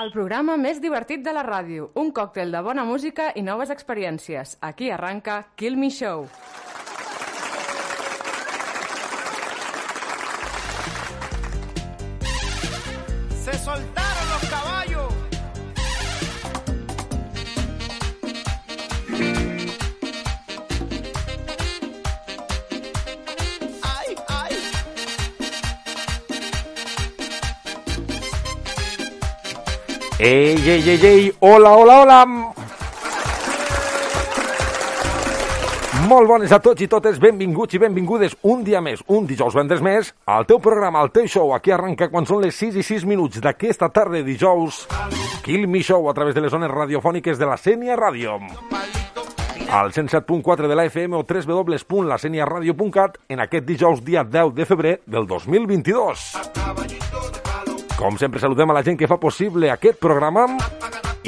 El programa més divertit de la ràdio, un còctel de bona música i noves experiències. Aquí arranca Kill Me Show. Se Ei, ei, ei, ei, hola, hola, hola! Molt bones a tots i totes, benvinguts i benvingudes un dia més, un dijous vendres més, al teu programa, al teu show, aquí arrenca quan són les 6 i 6 minuts d'aquesta tarda dijous, Kill Me Show a través de les zones radiofòniques de la Sènia Ràdio. Al 107.4 de la FM o www.laseniaradio.cat en aquest dijous dia 10 de febrer del 2022. Com sempre, saludem a la gent que fa possible aquest programa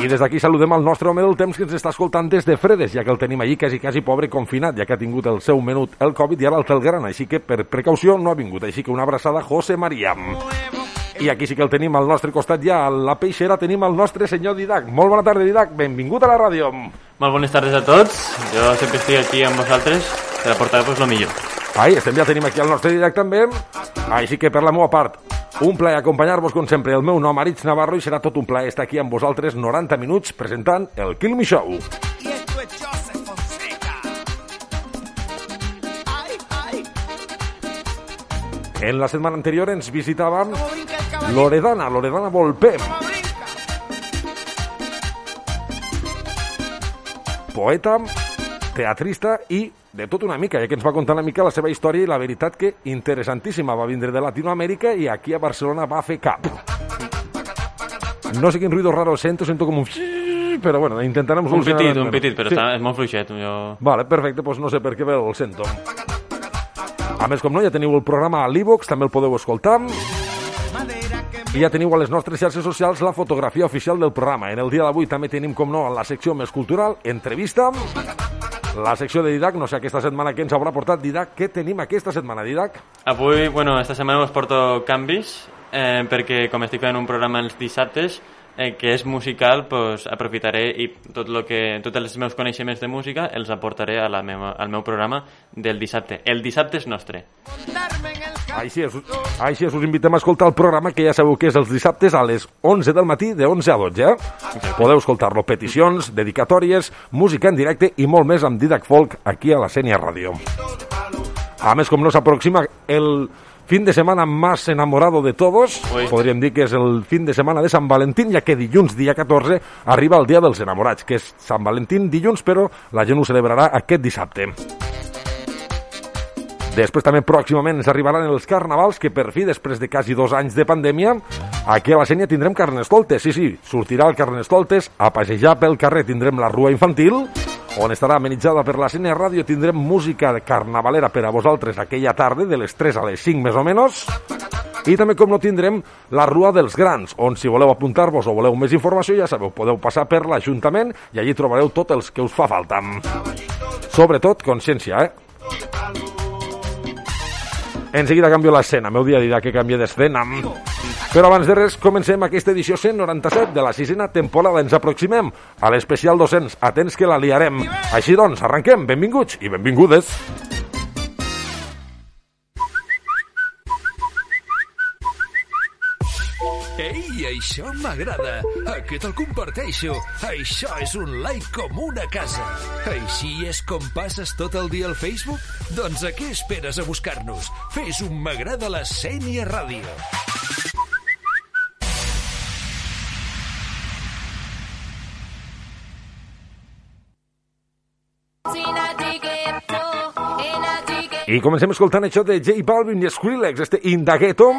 i des d'aquí saludem al nostre home del temps que ens està escoltant des de Fredes, ja que el tenim allí quasi, quasi pobre confinat, ja que ha tingut el seu menut el Covid i ara el té el gran, així que per precaució no ha vingut. Així que una abraçada José María. I aquí sí que el tenim al nostre costat ja, a la peixera tenim el nostre senyor Didac. Molt bona tarda, Didac, benvingut a la ràdio. Molt bones tardes a tots. Jo sempre estic aquí amb vosaltres per aportar pues, lo millor. Ai, estem ja tenim aquí el nostre Didac també. Així que per la meva part, un plaer acompanyar-vos com sempre. El meu nom, Aritz Navarro, i serà tot un plaer estar aquí amb vosaltres 90 minuts presentant el Kill Me Show. Y esto es Joseph Fonseca. Ay, ay. En la setmana anterior ens visitava ¿Cómo brinca el caballito? Loredana, Loredana Volpé, ¿Cómo brinca? poeta, teatrista i de tot una mica, ja que ens va contar una mica la seva història i la veritat que interessantíssima. Va vindre de Latinoamèrica i aquí a Barcelona va fer cap. No sé quin ruido raro sento, sento com un... Però bueno, intentarem Un solucionar... petit, un petit, però Sí. està, és molt fluixet. Jo... Vale, perfecte, doncs no sé per què el sento. A més, com no, ja teniu el programa a l'Ivox, també el podeu escoltar. I ja teniu a les nostres xarxes socials la fotografia oficial del programa. En el dia d'avui també tenim, com no, la secció més cultural, entrevista, la secció de Didac, no sé aquesta setmana què ens haurà portat Didac. Què tenim aquesta setmana, Didac? Avui, bueno, esta setmana us porto canvis, eh, perquè com estic fent un programa els dissabtes, eh, que és musical, pues, aprofitaré i tot lo que, tots els meus coneixements de música els aportaré a la meva, al meu programa del dissabte. El dissabte és nostre. Així és, així és, us invitem a escoltar el programa que ja sabeu que és els dissabtes a les 11 del matí, de 11 a 12. Eh? Podeu escoltar-lo, peticions, dedicatòries, música en directe i molt més amb Didac Folk aquí a la Sènia Ràdio. A més, com no s'aproxima el fin de setmana más enamorado de todos, Ui. podríem dir que és el fin de setmana de Sant Valentín, ja que dilluns, dia 14, arriba el dia dels enamorats, que és Sant Valentín dilluns, però la gent ho celebrarà aquest dissabte. Després també pròximament ens arribaran els carnavals, que per fi, després de quasi dos anys de pandèmia, aquí a la Sènia tindrem carnestoltes. Sí, sí, sortirà el carnestoltes, a passejar pel carrer tindrem la rua infantil, on estarà amenitzada per la Sènia Ràdio, tindrem música carnavalera per a vosaltres aquella tarda, de les 3 a les 5 més o menys, i també, com no, tindrem la Rua dels Grans, on si voleu apuntar-vos o voleu més informació, ja sabeu, podeu passar per l'Ajuntament i allí trobareu tot els que us fa falta. Sobretot, consciència, eh? En seguida canvio l'escena, meu dia dirà que canvia d'escena. Però abans de res, comencem aquesta edició 197 de la sisena temporada. Ens aproximem a l'especial 200. Atents que la liarem. Així doncs, arrenquem. Benvinguts i benvingudes. Ei, això m'agrada. Aquest el comparteixo. Això és un like com una casa. Així és com passes tot el dia al Facebook? Doncs a què esperes a buscar-nos? Fes un m'agrada la Sènia Ràdio. I comencem escoltant això de J Balvin i Skrillex, este Indaghetto,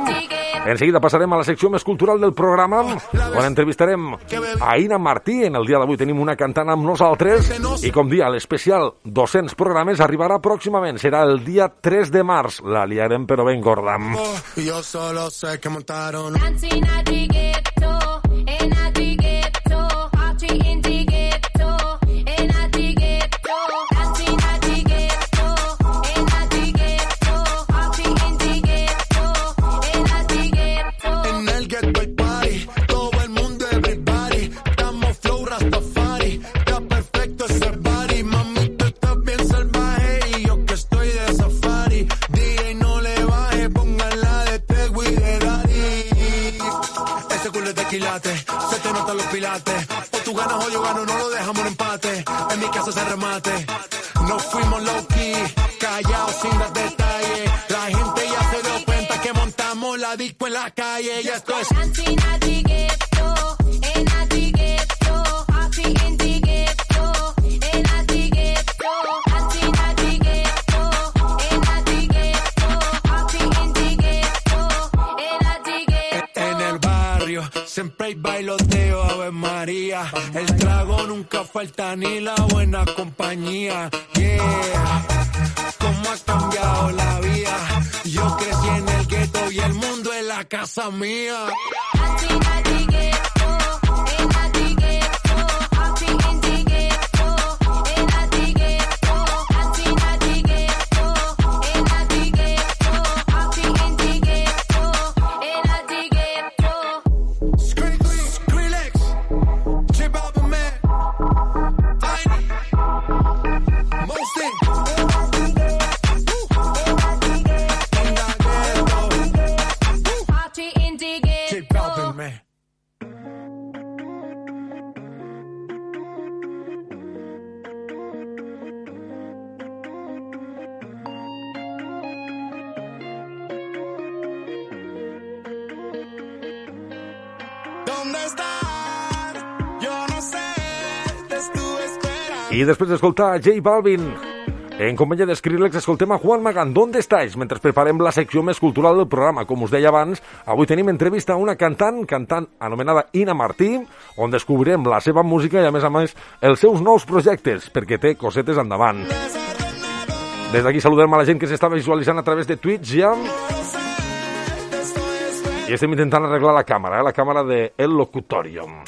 En seguida passarem a la secció més cultural del programa, on entrevistarem a Ina Martí. En el dia d'avui tenim una cantant amb nosaltres i, com dia, l'especial 200 programes arribarà pròximament. Serà el dia 3 de març. La liarem però ben gorda. Yo solo sé que montaron Se te notan los pilates. O tú ganas o yo gano. No lo dejamos en empate. En mi casa se remate. No fuimos low key. Callados sin dar detalles. La gente ya se dio cuenta que montamos la disco en la calle. Y esto El trago nunca falta ni la buena compañía. Yeah, cómo ha cambiado la vida. Yo crecí en el gueto y el mundo es la casa mía. Dancing at the Després d'escoltar J Balvin, en companyia de Skrillex, escoltem a Juan Magán. ¿Dónde estáis? Mentre preparem la secció més cultural del programa. Com us deia abans, avui tenim entrevista a una cantant, cantant anomenada Ina Martí, on descobrirem la seva música i, a més a més, els seus nous projectes, perquè té cosetes endavant. Des d'aquí saludem a la gent que s'està visualitzant a través de Twitch ja. I estem intentant arreglar la càmera, eh? la càmera de El Locutorium.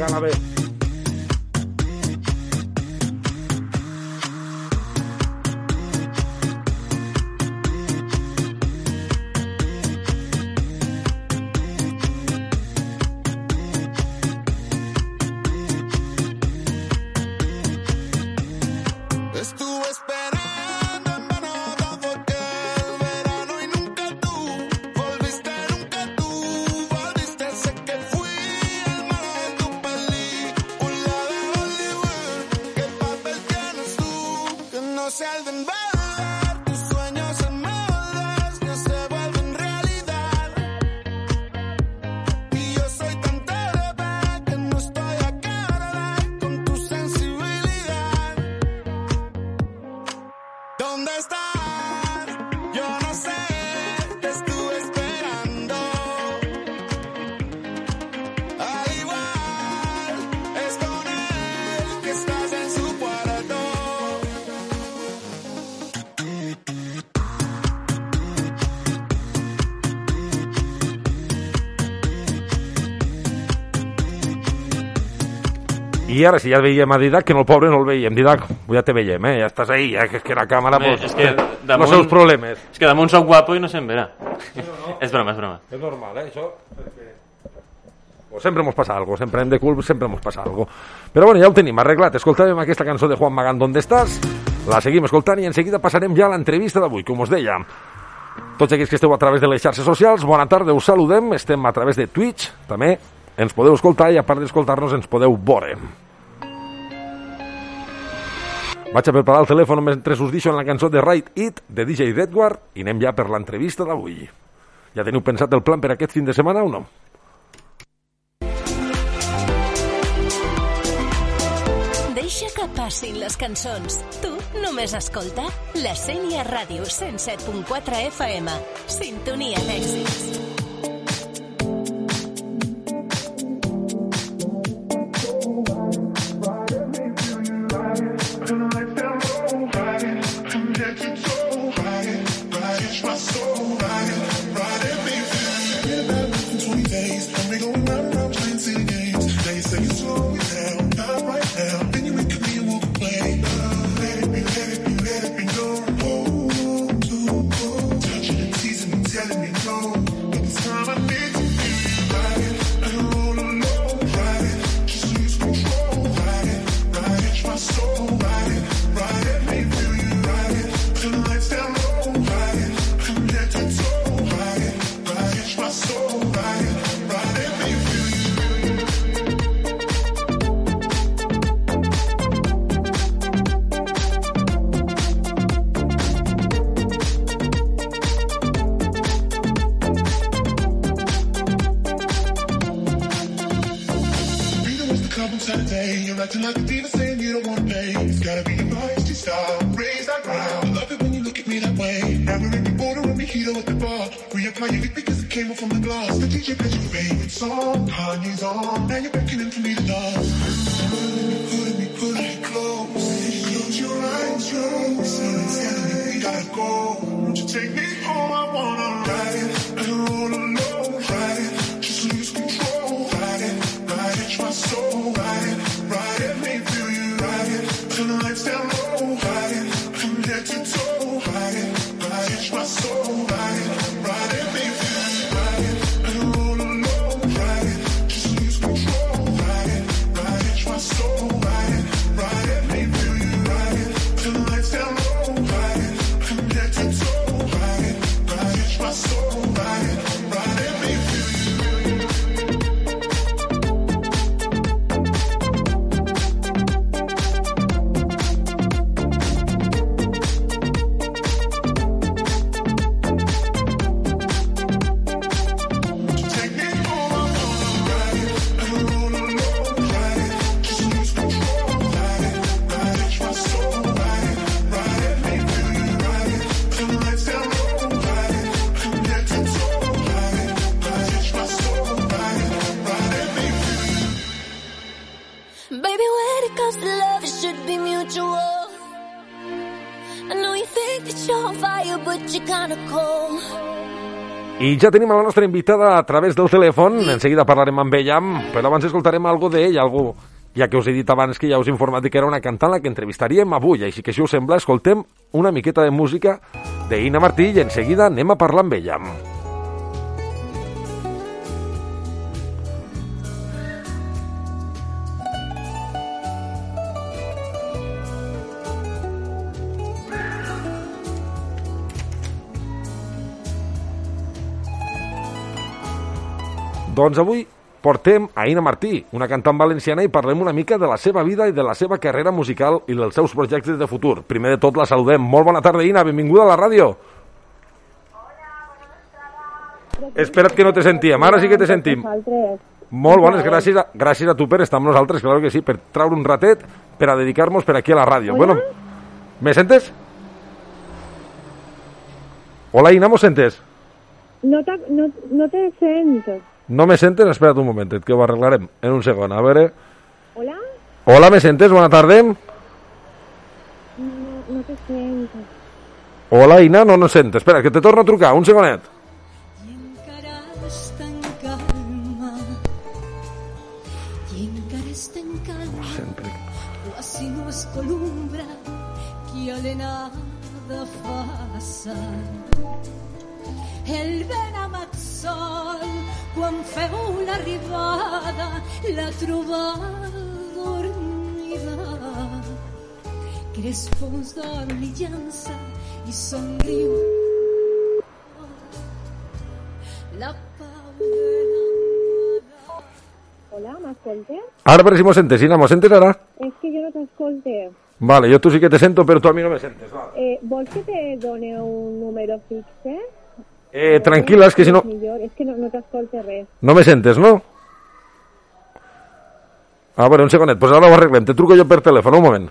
vengan a. I ara, si ja veiem a Didac, que no el pobre no el veiem. Didac, ja te veiem, eh? Ja estàs ahí, ja que, que la càmera... Home, pues, és que damunt- Els seus problemes. És que damunt soc guapo i no se'm verà. és broma, és broma. És normal, eh, això? O sempre mos passa algo, sempre hem de cul, sempre mos passa algo. Però bueno, ja ho tenim arreglat. Escoltàvem aquesta cançó de Juan Magán, ¿Dónde estàs? La seguim escoltant i en seguida passarem ja a l'entrevista d'avui, com us deia. Tots aquells que esteu a través de les xarxes socials, bona tarda, us saludem. Estem a través de Twitch, també ens podeu escoltar i a part d'escoltar-nos ens podeu veure. Vaig a preparar el telèfon mentre us deixo en la cançó de Right It de DJ Edward i anem ja per l'entrevista d'avui. Ja teniu pensat el plan per aquest fin de setmana o no? Deixa que passin les cançons. Tu només escolta la Sènia Ràdio 107.4 FM. Sintonia d'èxits. Came off from the glass. The DJ plays your favorite song. Kanye's on. Now you're beckoning for me to dance. Pulling me, pulling me close. Close your eyes, your eyes. Telling me we gotta go. Won't you take me home? I wanna ja tenim a la nostra invitada a través del telèfon. En seguida parlarem amb ella, però abans escoltarem algo d'ella, algo ja que us he dit abans que ja us he informat que era una cantant la que entrevistaríem avui, així que si us sembla, escoltem una miqueta de música d'Ina Martí i en seguida anem a parlar amb ella. Doncs avui portem a Ina Martí, una cantant valenciana, i parlem una mica de la seva vida i de la seva carrera musical i dels seus projectes de futur. Primer de tot la saludem. Molt bona tarda, Ina, benvinguda a la ràdio. Espera't que no te sentíem, ara sí que te sentim. Molt bones, gràcies a, gràcies a tu per estar amb nosaltres, claro que sí, per traure un ratet, per a dedicar-nos per aquí a la ràdio. Bueno, ¿me sentes? Hola, Ina, ¿mos sentes? No, te- no, no te siento. No me sentes? Espera't un momentet, que ho arreglarem en un segon. A veure... ¿Hola? Hola, me sentes? Bona tarda. No, no te siento. Hola, Ina, no no sent. Espera, que te torno a trucar, un segonet. Quan feu l'arribada la trobada dormida crespons d'or li llança i somriu la pau de la Hola, ¿m'escoltes? Ara, per si mos sentes, Ina, mos sentes ara? Es que yo no t'escolte. Vale, yo tú sí que te sento, pero tú a mí no me sentes. Vale. Eh, vols que te done un número fixe? Eh, tranquila, és que si no... És que no, no res. No me sentes, no? A veure, un segonet, pues ara ho arreglem. Te truco jo per telèfon, un moment.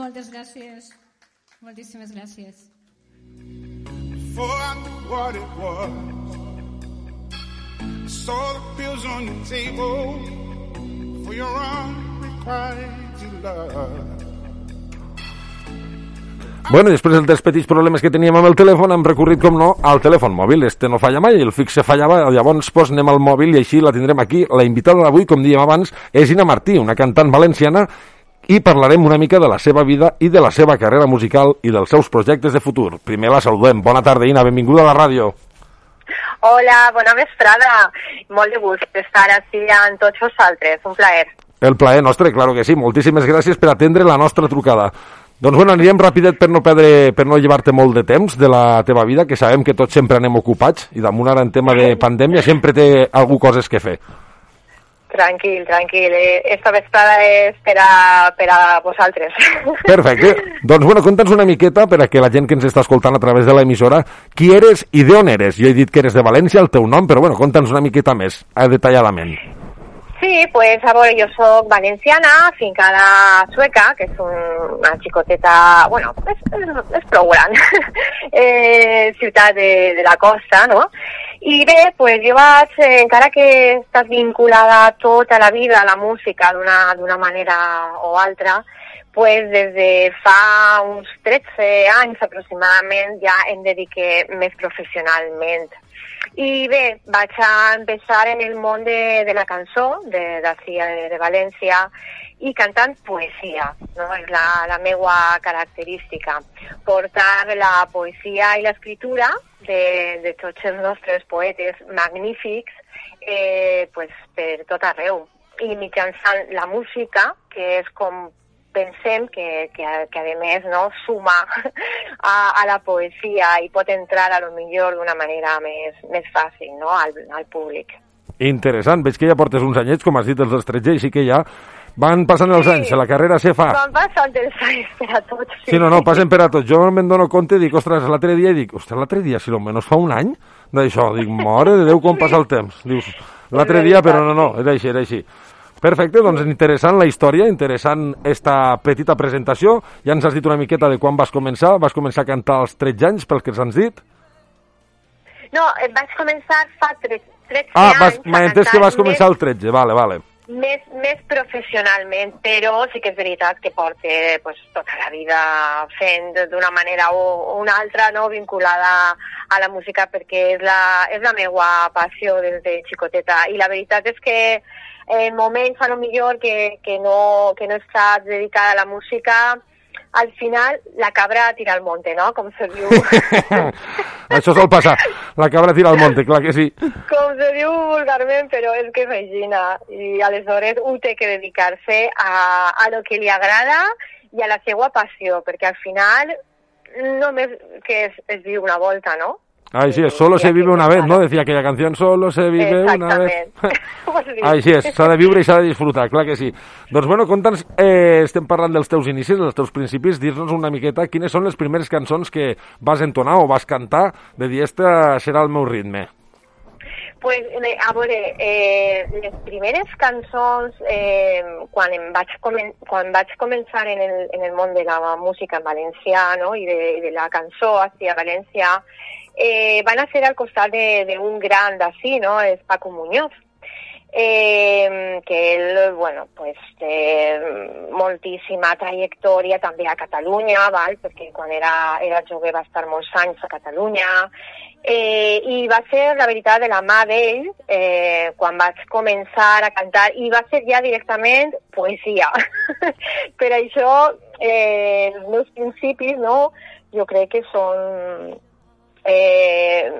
Moltes gràcies. Moltíssimes gràcies. Knew what it was, saw the pills on your table for your unrequited love. Bueno, i després dels petits problemes que teníem amb el telèfon hem recorrit, com no, al telèfon mòbil. Este no falla mai, el fixe fallava, llavors pues, anem al mòbil i així la tindrem aquí. La invitada d'avui, com dèiem abans, és Ina Martí, una cantant valenciana, i parlarem una mica de la seva vida i de la seva carrera musical i dels seus projectes de futur. Primer la saludem. Bona tarda, Ina, benvinguda a la ràdio. Hola, bona vesprada. Molt de gust estar així amb tots vosaltres. Un plaer. El plaer nostre, claro que sí. Moltíssimes gràcies per atendre la nostra trucada. Doncs bueno, anirem rapidet per no perdre, per no llevar-te molt de temps de la teva vida, que sabem que tots sempre anem ocupats i damunt ara en tema de pandèmia sempre té algú coses que fer. Tranquil, tranquil. Eh, Esta vesprada és per a, per a vosaltres. Perfecte. doncs bueno, conta'ns una miqueta per a que la gent que ens està escoltant a través de l'emissora, qui eres i d'on eres? Jo he dit que eres de València, el teu nom, però bueno, conta'ns una miqueta més, detalladament. Sí, pues a veure, jo sóc valenciana, fincada a Sueca, que és un, una xicoteta, bueno, és, és, és prou gran, eh, ciutat de, de la costa, no? I bé, pues jo vaig, eh, encara que estat vinculada tota la vida a la música d'una manera o altra, pues des de fa uns 13 anys aproximadament ja em dediqué més professionalment. I bé, vaig a empezar en el món de, de la cançó, de, de, de València, i cantant poesia, no? és la, la meua característica. Portar la poesia i l'escriptura de, de tots els nostres poetes magnífics eh, pues, per tot arreu. I mitjançant la música, que és com pensem que, que, que a més no, suma a, a la poesia i pot entrar a lo millor d'una manera més, més fàcil no, al, al públic. Interessant, veig que ja portes uns anyets, com has dit, els 13, així que ja van passant els Sí. anys, la carrera se fa. Van passant els anys per a tots. Sí, no, no, passen per a tots. Jo me'n dono compte i dic, ostres, l'altre dia, i dic, ostres, l'altre dia, si almenys fa un any d'això, dic, mare de Déu, com passa el temps. Dius, l'altre dia, però no, no, era així, era així. Perfecte, doncs interessant la història, interessant esta petita presentació. Ja ens has dit una miqueta de quan vas començar. Vas començar a cantar als 13 anys, pel que ens has dit. No, eh, vaig començar fa 13, 13 Ah, vas, anys a m'ha entès que vas començar al 13, vale, vale. Més, més professionalment, però sí que és veritat que porte pues, tota la vida fent d'una manera o, una altra no, vinculada a la música perquè és la, és la meua passió des de xicoteta. I la veritat és que en moments a lo millor que, que, no, que no estat dedicada a la música al final la cabra tira al monte, no? Com se diu, Això sol passar. La cabra tira al monte, clar que sí. com se diu vulgarment, però és que és aixina. I aleshores un té que dedicar-se a, a lo que li agrada i a la seva passió, perquè al final només que es, es diu una volta, no? Així és, solo se vive una vez, ¿no? Decía aquella canción, solo se vive una vez. Pues sí. S'ha de viure i s'ha de disfrutar, clar que sí. Doncs bueno, conta'ns, eh, estem parlant dels teus inicis, dels teus principis, dir-nos una miqueta quines són les primeres cançons que vas entonar o vas cantar de dir, esta serà el meu ritme. Pues, eh, a veure, eh, les primeres cançons, eh, quan, em vaig comen quan vaig començar en el, en el món de la música en valencià no? I, de, i de la cançó així a València, eh, van a ser al costat de- d'un gran d'ací, no? és Paco Muñoz. Eh, que ell, bueno, pues, té moltíssima trajectòria també a Catalunya, val? perquè quan era, era jove va estar molts anys a Catalunya, eh, i va ser, la veritat, de la mà d'ell eh, quan vaig començar a cantar, i va ser ja directament poesia. per això, eh, els meus principis, no?, jo crec que són eh,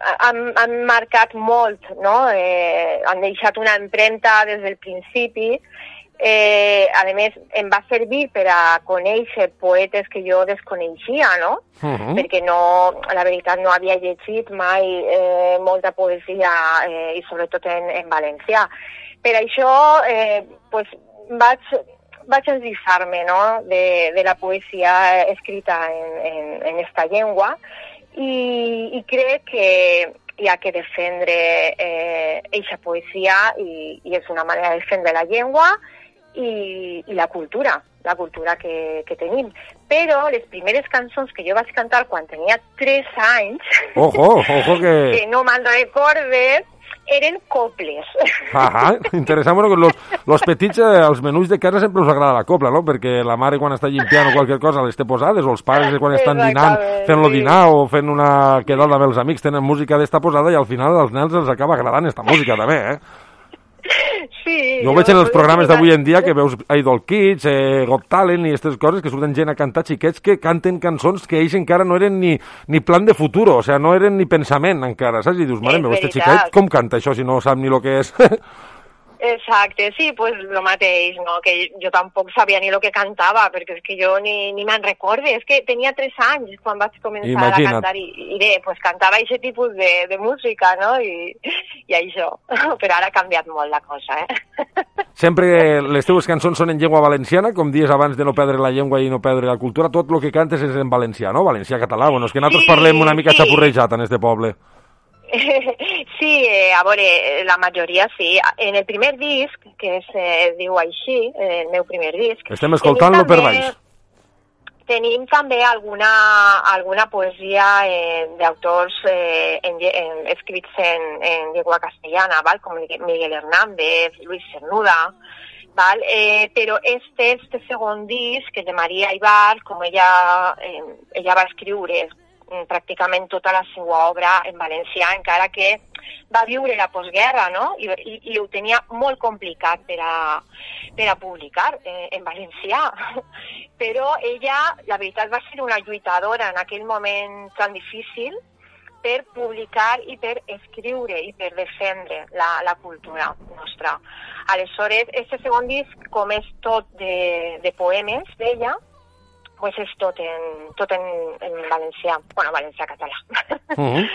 han, han marcat molt, no? Eh, han deixat una empremta des del principi. Eh, a més, em va servir per a conèixer poetes que jo desconeixia, no? Mhm. Perquè no, la veritat no havia llegit mai eh, molta poesia eh, i sobretot en, en valencià. Per això eh, pues, vaig, vaig endinsar-me no? de, de la poesia escrita en, en, en esta llengua i, i crec que hi ha que defendre eh, eixa poesia i, i és una manera de defendre la llengua i, i la cultura, la cultura que, que tenim. Però les primeres cançons que jo vaig cantar quan tenia 3 anys, Ojo, ojo que... que no me'n recorde, eren coples. Ajá, interessant, bueno, los, los petits, eh, als menús de casa sempre us agrada la copla, no? Perquè la mare quan està llimpiant o qualque cosa les té posades, o els pares quan estan dinant, fent-lo sí. dinar o fent una quedada amb els amics, tenen música d'esta posada i al final als nens els acaba agradant esta música també, eh? Sí, Jo ho veig en els programes d'avui en dia que veus Idol Kids, eh, Got Talent i aquestes coses que surten gent a cantar xiquets que canten cançons que ells encara no eren ni, ni plan de futuro, o sea, no eren ni pensament encara, saps? I dius, mare meva, este xiquet com canta això si no sap ni el que és? Exacte, sí, pues lo mateix, no? que jo tampoc sabia ni el que cantava, perquè és que jo ni, ni me'n recorde, és que tenia tres anys quan vaig començar Imagina't. a cantar i, i bé, pues cantava aquest tipus de, de música, no? I, i això, però ara ha canviat molt la cosa, eh? Sempre les teves cançons són en llengua valenciana, com dies abans de no perdre la llengua i no perdre la cultura, tot el que cantes és en valencià, no? Valencià-català, bueno, és que nosaltres Sí, parlem una mica sí. xapurrejat en este poble. Sí, eh, a veure, la majoria sí. En el primer disc, que es eh, diu així, eh, el meu primer disc... Estem escoltant-lo per baix. Tenim també alguna, alguna poesia eh, d'autors eh, en, en, escrits en, en llengua castellana, val? com Miguel Hernández, Luis Cernuda, val? Eh, però este, este segon disc, que de Maria Ibar, com ella, eh, ella va escriure pràcticament tota la seva obra en valencià, encara que va viure la postguerra, no? I, i, i ho tenia molt complicat per a, per a publicar eh, en valencià. Però ella, la veritat, va ser una lluitadora en aquell moment tan difícil per publicar i per escriure i per defendre la, la cultura nostra. Aleshores, este segon disc, com és tot de, de poemes d'ella, pues és tot en, tot en, en valencià, bueno, valencià-català. Uh -huh.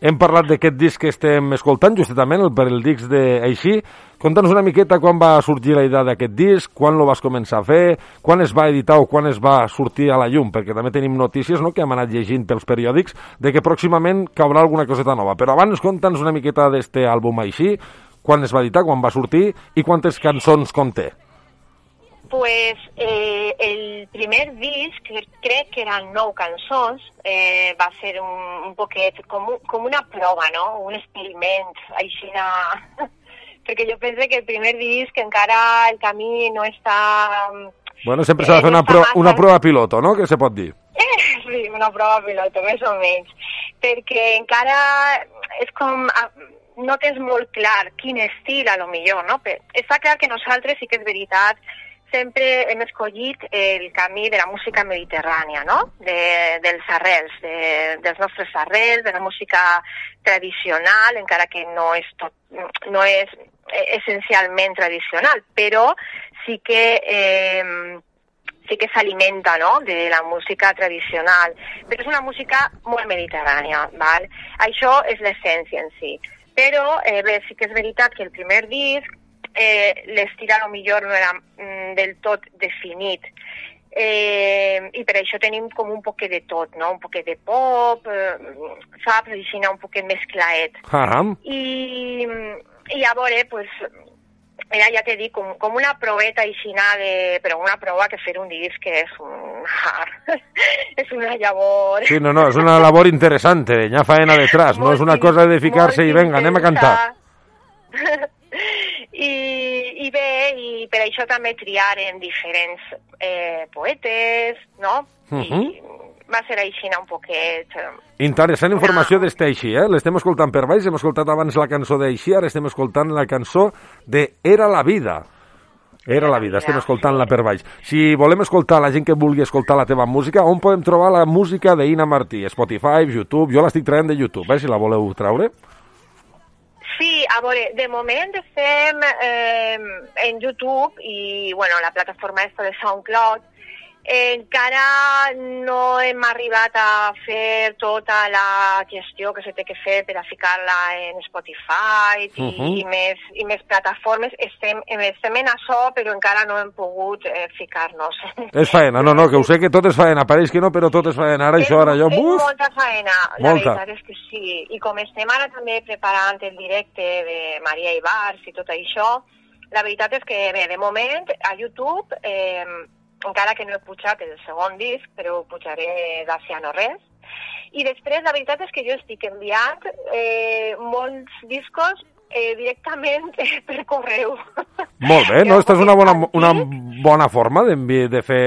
Hem parlat d'aquest disc que estem escoltant, justament, el, per el disc de Així. Conta'ns una miqueta quan va sorgir la idea d'aquest disc, quan lo vas començar a fer, quan es va editar o quan es va sortir a la llum, perquè també tenim notícies no, que hem anat llegint pels periòdics de que pròximament caurà alguna coseta nova. Però abans conta'ns una miqueta d'este àlbum Així, quan es va editar, quan va sortir i quantes cançons conté. Pues eh, el primer disc, crec que eren nou cançons, eh, va ser un, un poquet com, com una prova, no? Un experiment, així de... Perquè jo penso que el primer disc encara el camí no està... Bueno, sempre s'ha de fer una, pro una prova piloto, no?, que se pot dir. Sí, una prova piloto, més o menys. Perquè encara és com... ah, No tens molt clar quin estil, a lo millor, no? Però està clar que nosaltres sí que és veritat sempre hem escollit el camí de la música mediterrània, no? De, dels arrels, de, dels nostres arrels, de la música tradicional, encara que no és, tot, no és essencialment tradicional, però sí que eh, sí que s'alimenta no? de la música tradicional, però és una música molt mediterrània, val? això és l'essència en si. Però eh, bé, sí que és veritat que el primer disc eh, l'estil a lo millor no era mm, del tot definit, eh, i per això tenim com un poquet de tot, no? un poquet de pop, eh, saps, així un poquet més claet. Caram. I, i a veure, pues, era, ja t'he dit, com, com una proveta aixina de... però una prova que fer un disc que és un... és una llavor... Sí, no, no, és una labor interessante, hi ha faena detrás, no és una cosa de ficar-se i venga, anem a cantar. I, I bé, i per això també triaren diferents eh, poetes, no? Uh I va ser així un poquet... eh, Interessant informació d'este així, eh? L'estem escoltant per baix, hem escoltat abans la cançó d'Així, ara estem escoltant la cançó de Era la vida. Era la vida, estem escoltant-la per baix. Si volem escoltar la gent que vulgui escoltar la teva música, on podem trobar la música d'Ina Martí? Spotify, YouTube, jo l'estic traient de YouTube, eh, si la voleu treure. Sí, a veure, de moment estem eh, en YouTube i, bueno, la plataforma esta de SoundCloud. Encara no hem arribat a fer tota la gestió que se té que fer per a ficar-la en Spotify i, Mhm. i, més, i més plataformes. Estem, estem en això, però encara no hem pogut eh, ficar-nos. És faena, no, no, que ho sé que tot és faena, pareix que no, però tot és faena. Ara això, ara jo, És buf! molta faena, la Molta. veritat és que sí. I com estem ara també preparant el directe de Maria Ibars i tot això, la veritat és que, bé, de moment, a YouTube, eh, encara que no he pujat el segon disc, però pujaré d'ací a no res, i després, la veritat és que jo estic enviant eh, molts discos eh, directament per correu. Molt bé, no? Esta és una bona, una bona forma d'envi- de fer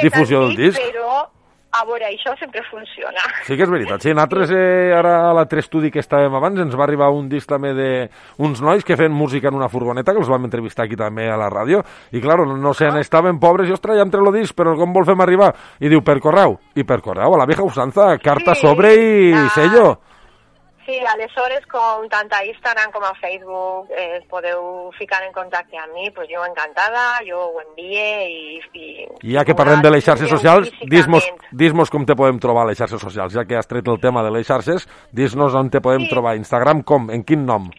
difusió del antic, disc. però a veure, això sempre funciona. Sí que és veritat. Sí, nosaltres eh, ara a l'altre estudi que estàvem abans ens va arribar un disc també d'uns nois que feien música en una furgoneta, que els vam entrevistar aquí també a la ràdio, i claro, no, no sé, estaven pobres, i ostres, ja em treu el disc, però com vol fem arribar? I diu, per correu. I per correu, a la vieja usanza, carta Sí, sobre i ah. sello. Sí, aleshores, com tant a Instagram com a Facebook eh, podeu ficar en contacte amb mi, pues jo encantada, jo ho envie i... i I ja que parlem de les xarxes socials, dis-nos dis com te podem trobar a les xarxes socials. Ja que has tret el tema de les xarxes, dis-nos on te podem Sí. trobar. Instagram com? En quin nom?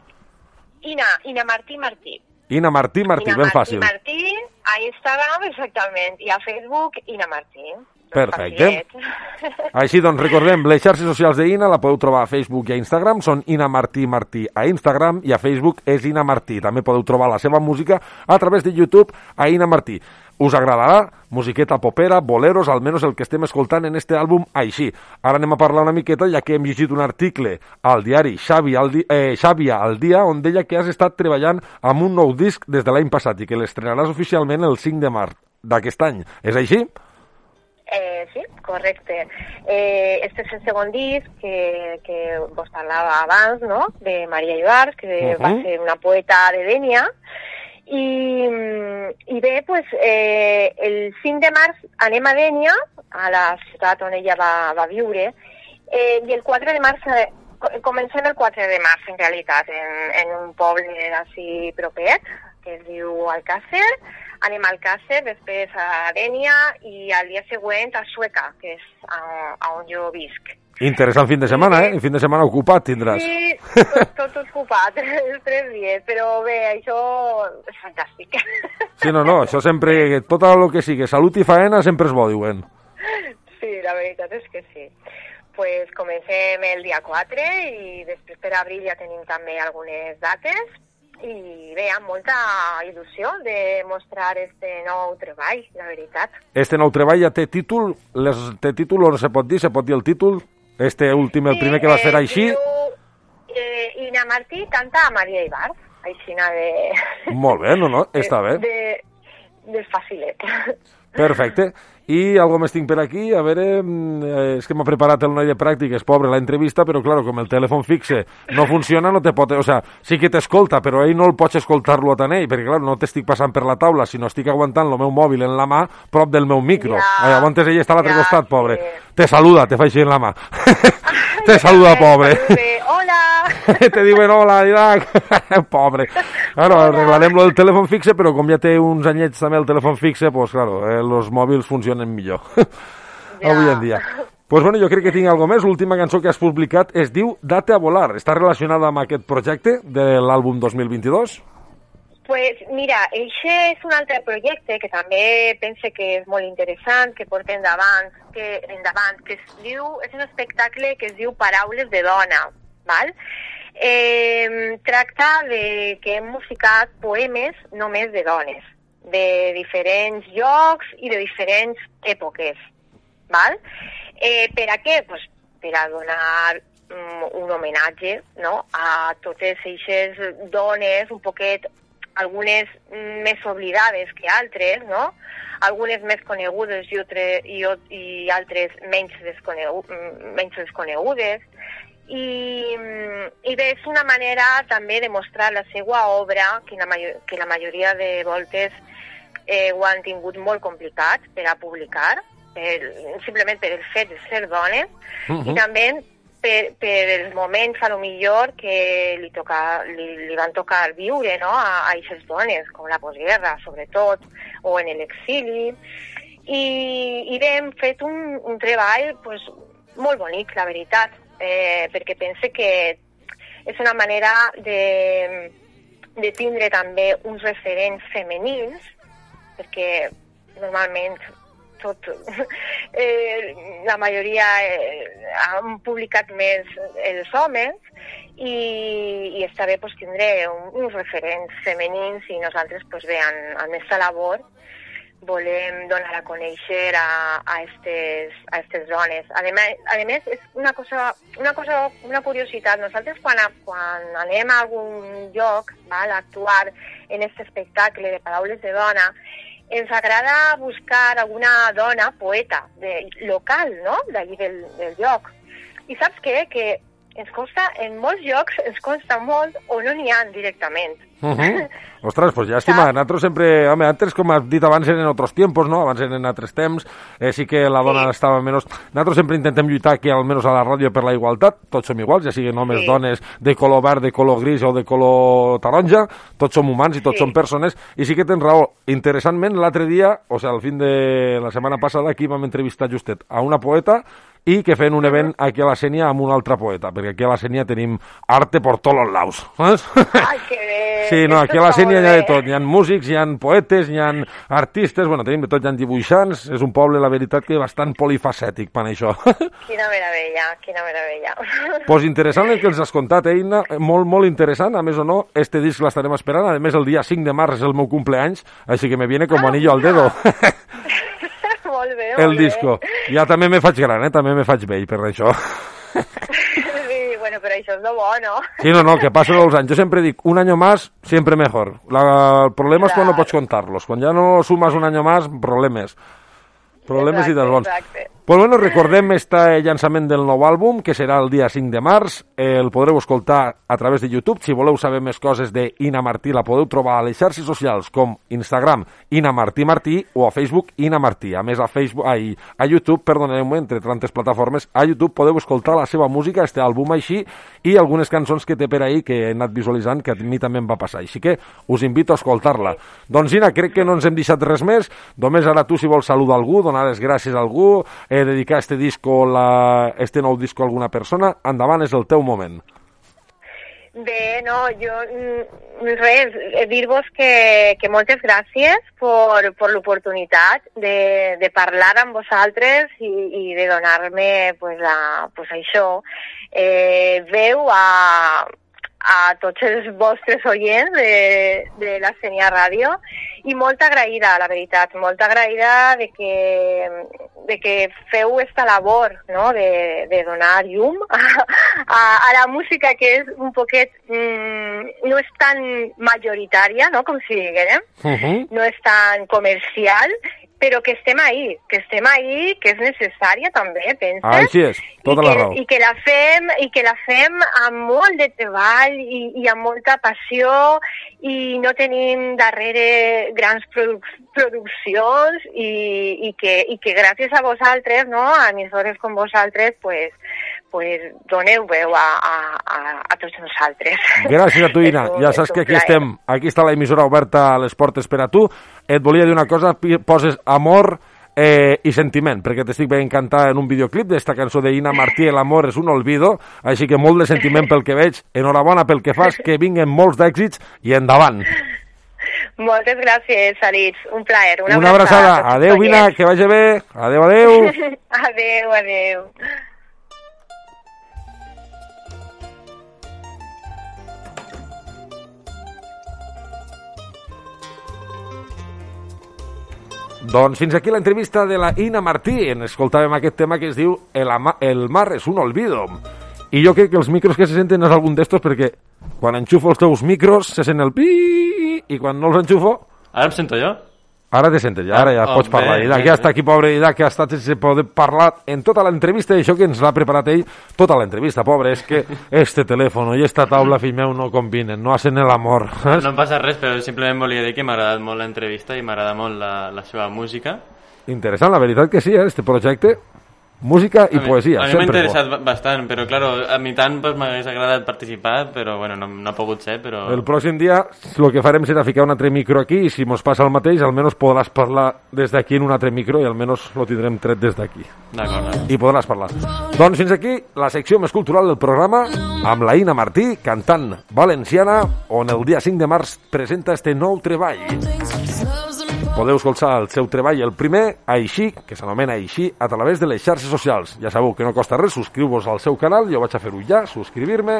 Ina, Ina Martí Martí. Ina Martí Martí, Ina ben Martí fàcil. Martí, a Instagram, exactament, i a Facebook, Ina Martí. Perfecte. Així doncs, recordem, les xarxes socials d'Ina la podeu trobar a Facebook i a Instagram, són Ina Martí Martí a Instagram i a Facebook és Ina Martí. També podeu trobar la seva música a través de YouTube a Ina Martí. Us agradarà? Musiqueta popera, boleros, almenys el que estem escoltant en este àlbum així. Ara anem a parlar una miqueta, ja que hem llegit un article al diari Xavi al, di eh, Xàbia al dia, on deia que has estat treballant amb un nou disc des de l'any passat i que l'estrenaràs oficialment el 5 de març d'aquest any. És així? Eh, sí, correcte. Eh, este és el segon disc que, que vos parlava abans, no?, de Maria Ibarz, que Ujú. va ser una poeta de Dènia, i, i bé, pues, eh, el 5 de març anem a Dènia, a la ciutat on ella va, va viure, eh, i el 4 de març, eh, co- comencem el 4 de març, en realitat, en, en un poble així propet, que es diu Alcàsser, anem a Alcàsser, després a Dènia i al dia següent a Sueca, que és a, a on jo visc. Interessant fin de setmana, eh? El fin de setmana ocupat tindràs. Sí, tot, tot ocupat, els tres dies, però bé, això és fantàstic. Sí, no, no, això sempre, tot el que sigui salut i faena sempre és bo, diuen. Sí, la veritat és que sí. pues comencem el dia 4 i després per abril ja tenim també algunes dates i bé, amb molta il·lusió de mostrar este nou treball, la veritat. Este nou treball ja té títol, les, té títol o no se pot dir, se pot dir el títol? Este últim, el primer que vas fer així? Eh, Ina Martí canta a Maria Ibarz, aixina de... Molt bé, no, no, està bé. De, de facilet. Perfecte. I algo més tinc per aquí, a veure, mm, eh, és que m'ha preparat el noi de pràctiques, pobre, la entrevista, però claro, com el telèfon fixe no funciona, no te pot... O sea, sí que t'escolta, però ell no el pots escoltar-lo a tant ell, perquè clar, no t'estic passant per la taula, sinó estic aguantant el meu mòbil en la mà prop del meu micro. Ja, Llavors ell està a l'altre ja, costat, pobre. sí. Te saluda, te fa així en la mà. te saluda, pobre. Hola, te diuen hola, Didac. Pobre. Bueno, arreglarem lo del telèfon fixe, però com ja té uns anyets també el telèfon fixe, pues claro, eh, los mòbils funcionen millor. Avui en dia. Pues bueno, jo crec que tinc alguna més. L'última cançó que has publicat es diu Date a volar. Està relacionada amb aquest projecte de l'àlbum 2022? Pues mira, eixe és un altre projecte que també pense que és molt interessant, que porta endavant, que, endavant, que es diu, és un espectacle que es diu Paraules de dona, val? Eh, tracta de que hem musicat poemes només de dones, de diferents llocs i de diferents èpoques, val? Eh, per a què? Pues per a donar mm, un homenatge no? a totes aquestes dones un poquet algunes més oblidades que altres, no? Algunes més conegudes i, altre, i, i altres menys, desconegu, mm, menys desconegudes. I, mm, I bé, és una manera també de mostrar la seva obra, que la, major, que la majoria de voltes eh, ho han tingut molt complicat per a publicar, per, simplement per el fet de ser dones, Mhm. i també per, per els moments, a lo millor, que li, toca, li, li van tocar viure no? a, a aquestes dones, com la postguerra, sobretot, o en l'exili. I, I bé, hem fet un, un treball pues, molt bonic, la veritat, eh, perquè pense que és una manera de, de tindre també uns referents femenins, perquè normalment tot, eh, la majoria eh, han publicat més els homes i, i està bé pues, tindre un, uns referents femenins i nosaltres pues, bé, en, en aquesta labor volem donar a conèixer a, a, estes, a estes dones. A més, a més és una cosa, una cosa, una curiositat. Nosaltres quan, a, quan anem a algun lloc val, a actuar en aquest espectacle de paraules de dona, ens agrada buscar alguna dona poeta de, local, no?, d'allí del, del lloc. I saps què? Que ens costa, en molts llocs ens costa molt o no n'hi ha directament. Uh -huh. Ostres, pues llàstima. Nosaltres sempre... Home, antes, com has dit abans, eren en otros tiempos, no? Abans eren en altres temps. Eh, sí que la dona estava menys... Nosaltres sempre intentem lluitar aquí, almenys a la ràdio, per la igualtat. Tots som iguals, ja siguin homes, Sí. dones, de color verd, de color gris o de color taronja. Tots som humans i tots Sí. som persones. I sí que tens raó. Interessantment, l'altre dia, o sigui, al fin de la setmana passada, aquí vam entrevistar justet a una poeta i que feien un event aquí a la Sènia amb un altre poeta, perquè aquí a la Sènia tenim arte por tots los laus. Saps? Ai, que bé! Sí, no, aquí a la Sènia hi ha de tot. Hi ha músics, hi ha poetes, hi ha artistes, bueno, tenim de tot, hi ha dibuixants. És un poble, la veritat, que bastant polifacètic, per això. Quina meravella, quina meravella. pues interessant el que ens has contat, eh, Inna? Molt, molt interessant. A més o no, este disc l'estarem esperant. A més, el dia 5 de març és el meu cumpleaños, així que me viene como anillo al dedo. molt bé, el molt bé. disco. Ja també me faig gran, eh? També me faig vell per això. Sí, bueno, però això és lo bo, no? Sí, no, no, que passen els anys. Jo sempre dic, un año más, siempre mejor. La, el problema és quan no pots contar-los. Quan ja no sumes un año más, problemes. Problemes i dels bons. Exacte. Pues bueno, recordem este llançament del nou àlbum, que serà el dia 5 de març. El podreu escoltar a través de YouTube. Si voleu saber més coses de Ina Martí, la podeu trobar a les xarxes socials com Instagram, Ina Martí Martí, o a Facebook, Ina Martí. A més, a Facebook, ai, a YouTube, perdoneu-me, entre tantes plataformes, a YouTube podeu escoltar la seva música, este àlbum així, i algunes cançons que té per ahí que he anat visualitzant, que a mi també em va passar. Així que us invito a escoltar-la. Doncs, Ina, crec que no ens hem deixat res més. Només ara tu, si vols saludar algú, donar les gràcies a algú, eh, dedicar este disco, la, este nou disco a alguna persona, endavant, és el teu moment. Bé, no, jo mm, res, dir-vos que, que moltes gràcies per, per l'oportunitat de, de parlar amb vosaltres i, i de donar-me pues, la, pues, això, eh, veu a, a tots els vostres oients de, de la Senia Ràdio i molt agraïda, la veritat, molt agraïda de que, de que feu esta labor no? de, de donar llum a, a, a la música que és un poquet, mm, no és tan majoritària, no? com si diguem, no és tan comercial, però que estem ahí, que estem ahí, que és necessària també, penses? Així és, tota I la que, raó. I que la fem, i que la fem amb molt de treball i, i amb molta passió i no tenim darrere grans produc produccions i, i, que, i que gràcies a vosaltres, no, a emissores com vosaltres, pues, pues, doneu veu a, a, a, a tots nosaltres. Gràcies a tu, Ina. Ja saps que aquí estem. Aquí està l'emissora oberta a les portes per a tu. Et volia dir una cosa, poses amor eh, i sentiment, perquè t'estic veient cantar en un videoclip d'esta cançó d'Ina Martí, El amor és un olvido, així que molt de sentiment pel que veig. Enhorabona pel que fas, que vinguen molts d'èxits i endavant. Moltes gràcies, Alits. Un plaer. Una, Una abraçada. a tots els Adéu, Vina, que vagi bé. Adéu, adéu. adéu, adéu. Doncs fins aquí l'entrevista de la Ina Martí. En escoltàvem aquest tema que es diu El, ama, el mar és un olvido. I jo crec que els micros que se senten és algun d'estos perquè quan enxufo els teus micros se sent el pi i quan no els enxufo... Ara em sento jo? Ara te sentes, ja, ara ja Oh, pots parlar. bé, Didac, bé, ja bé. està aquí, pobre Didac, que ha estat sense poder parlar en tota l'entrevista, això que ens l'ha preparat ell, tota l'entrevista, pobre, és que este telèfon i esta taula, fill meu, no combinen, no hacen l'amor. No em passa res, però simplement volia dir que m'ha agradat molt l'entrevista i m'agrada molt la, la seva música. Interessant, la veritat que sí, eh, este projecte, música i A mi- poesia, A mi m'ha bo. interessat ba- bastant, però claro, a mi tant pues, m'hagués agradat participar, però bueno, no, no ha pogut ser, però... El pròxim dia el que farem serà ficar un altre micro aquí i si mos passa el mateix, almenys podràs parlar des d'aquí en un altre micro i almenys lo tindrem tret des d'aquí. D'acord. I podràs parlar. Doncs fins aquí la secció més cultural del programa amb la Ina Martí, cantant valenciana, on el dia 5 de març presenta este nou treball. Podeu escoltar el seu treball, el primer, Així, que s'anomena Així, a través de les xarxes socials. Ja sabeu que no costa res, subscriu-vos al seu canal, jo vaig a fer-ho ja, subscribir-me,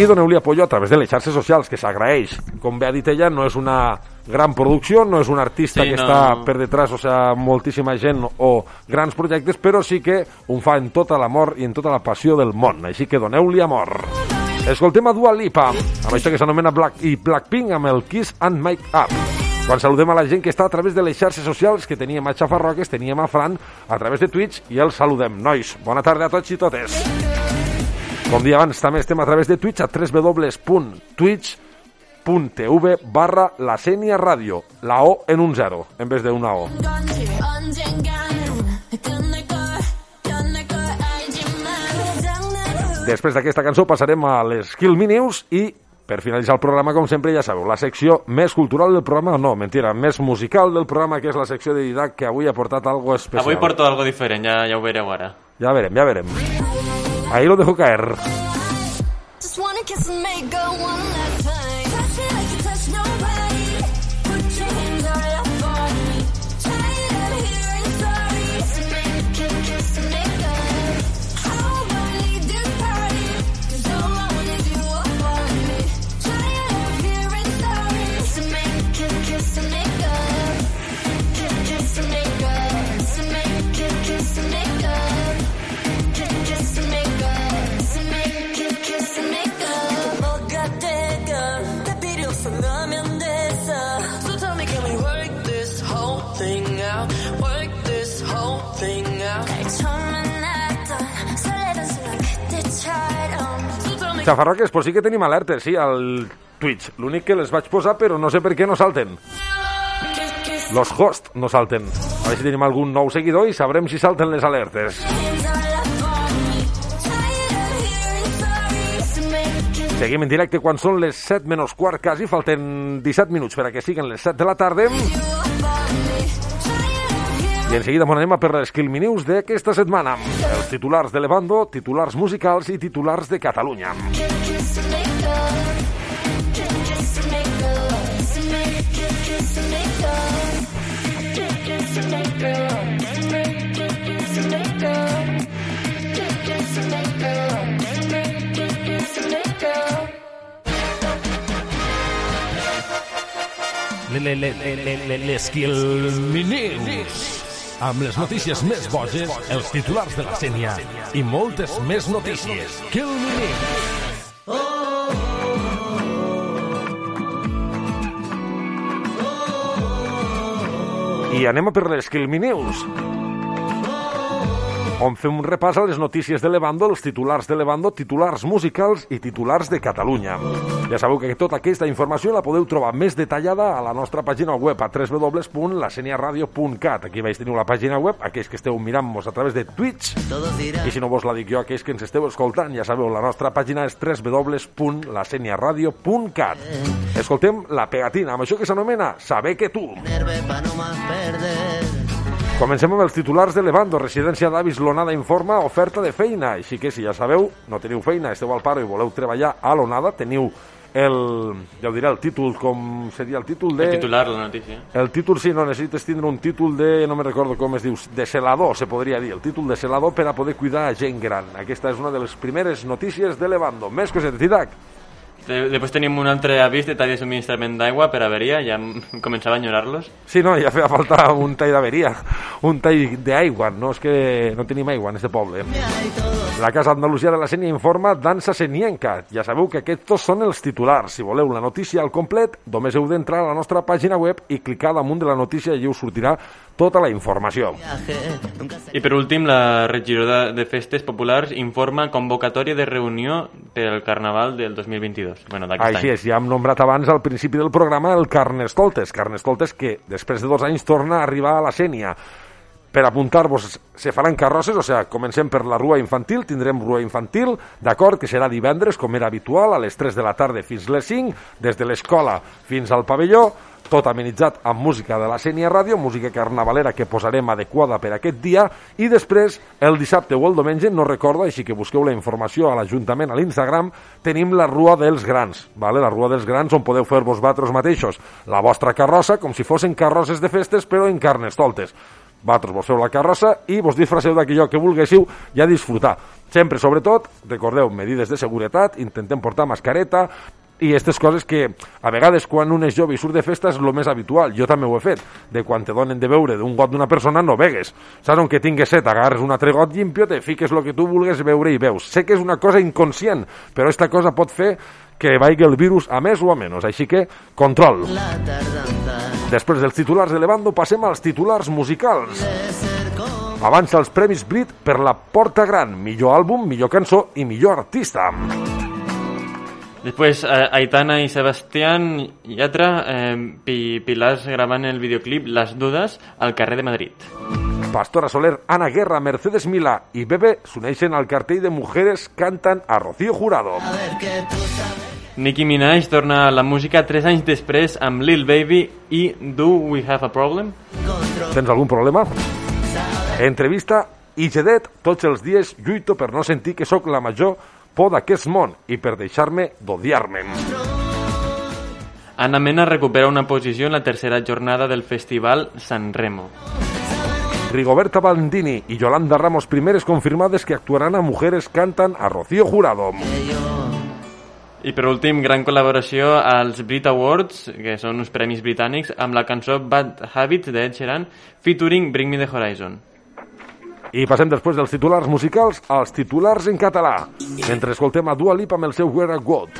i doneu-li apoyo a través de les xarxes socials, que s'agraeix. Com bé ha dit ella, no és una gran producció, no és un artista Sí, que no. està per detrás, o sea, moltíssima gent o grans projectes, però sí que ho fa en tota l'amor i en tota la passió del món. Així que doneu-li amor. Escoltem a Dua Lipa, amb això que s'anomena Black i Blackpink amb el Kiss and Make Up. Quan saludem a la gent que està a través de les xarxes socials, que teníem a Xafarroques, teníem a Fran, a través de Twitch, i els saludem. Nois, bona tarda a tots i totes. Com dia abans, també estem a través de Twitch a www.twitch.tv barra la Sènia Ràdio. La O en un zero, en vez de una O. Després d'aquesta cançó passarem a les Kill Me News i per finalitzar el programa, com sempre, ja sabeu, la secció més cultural del programa, no, mentira, més musical del programa, que és la secció de Didac, que avui ha portat algo especial. Avui porto algo diferent, ja, ja ho veureu ara. Ja verem, ja verem. Ahí lo dejo caer. Just wanna kiss and make Xafarroques, pues sí que tenim alertes, sí, al Twitch. L'únic que les vaig posar, però no sé per què no salten. Los hosts no salten. A veure si tenim algun nou seguidor i sabrem si salten les alertes. Seguim en directe quan són les 7 menys quart, quasi. Falten 17 minuts per a que siguin les 7 de la tarda. I en seguida anem a per les News d'aquesta setmana. Els titulars de Levando, titulars musicals i titulars de Catalunya. Le, le, le, le, le, le, les News. Amb les notícies més boges, els titulars de la Sènia i moltes més notícies. Kill Me News. I anem a per les Kill Me News. On fem un repàs a les notícies de Levando, els titulars de Levando, titulars musicals i titulars de Catalunya. Ja sabeu que tota aquesta informació la podeu trobar més detallada a la nostra pàgina web a www.laseniaradio.cat. Aquí veig teniu la pàgina web, aquells que esteu mirant-nos a través de Twitch, i si no vos la dic jo, aquells que ens esteu escoltant, ja sabeu, la nostra pàgina és www.laseniaradio.cat. Escoltem la pegatina, amb això que s'anomena Saber que tu. Comencem amb els titulars de Levando. Residència d'Avis Lonada informa oferta de feina. Així que si ja sabeu, no teniu feina, esteu al paro i voleu treballar a Lonada, teniu el, ja ho diré, el títol, com seria el títol de... El titular, la notícia. El títol, sí, no, necessites tindre un títol de, no me recordo com es diu, de celador, se podria dir, el títol de celador per a poder cuidar a gent gran. Aquesta és una de les primeres notícies de Levando. Més cosetes, Didac. De- Després tenim un altre avís de tall de subministrament d'aigua per averia, ja començava a enyorar-los. Sí, no, ja feia falta un tall d'averia, un tall d'aigua, no és que no tenim aigua en este poble. La Casa Andalusia de la Sènia informa dansa senienca. Ja sabeu que aquests són els titulars. Si voleu la notícia al complet, només heu d'entrar a la nostra pàgina web i clicar damunt de la notícia i us sortirà tota la informació. I per últim, la regidora de Festes Populars informa convocatòria de reunió per al Carnaval del 2022. Bueno, Així any. és, ja hem nombrat abans al principi del programa el Carnestoltes. Carnestoltes que després de dos anys torna a arribar a la Sènia. Per apuntar-vos, se faran carrosses, o sigui, comencem per la rua infantil, tindrem rua infantil, d'acord, que serà divendres, com era habitual, a les 3 de la tarda fins les 5, des de l'escola fins al pavelló, tot amenitzat amb música de la Sènia Ràdio, música carnavalera que posarem adequada per aquest dia, i després, el dissabte o el diumenge, no recordo, així que busqueu la informació a l'Ajuntament, a l'Instagram, tenim la Rua dels Grans, vale? la Rua dels Grans, on podeu fer-vos vosaltres mateixos la vostra carrossa, com si fossin carrosses de festes, però en carnestoltes. Vosaltres vos feu la carrossa i vos disfresseu d'aquellò que vulguéssiu i a disfrutar. Sempre, sobretot, recordeu, medides de seguretat, intentem portar mascareta, i aquestes coses que a vegades quan un és jove i surt de festa és el més habitual, jo també ho he fet. De quan te donen de beure d'un got d'una persona no begues, saps on que tingues set agarres un altre got llimpio, te fiques el que tu vulgues beure i veus, sé que és una cosa inconscient però esta cosa pot fer que vagi el virus a més o a menys, així que control. Després dels titulars de Levando passem als titulars musicals. Avança els Premis Brit per la Porta Gran, millor àlbum, millor cançó i millor artista. Després, eh, Aitana i Sebastián Yatra, eh, pi, Pilars gravant el videoclip Las Dudas al carrer de Madrid. Pastora Soler, Ana Guerra, Mercedes Milà i Bebe s'uneixen al cartell de Mujeres Cantan a Rocío Jurado. Nicki Minaj torna a la música 3 anys després amb Lil Baby i Do We Have a Problem? Tens algun problema? Entrevista i Gedet, tots els dies lluito per no sentir que sóc la major por d'aquest món i per deixar-me d'odiar-me. Ana Mena recupera una posició en la tercera jornada del festival San Remo. Rigoberta Bandini i Yolanda Ramos primeres confirmades que actuaran a Mujeres Cantan a Rocío Jurado. I per últim, gran col·laboració als Brit Awards, que són uns premis britànics, amb la cançó Bad Habits de Ed Sheeran, featuring Bring Me The Horizon. I passem després dels titulars musicals als titulars en català, mentre escoltem a Dua Lipa amb el seu Where I Got.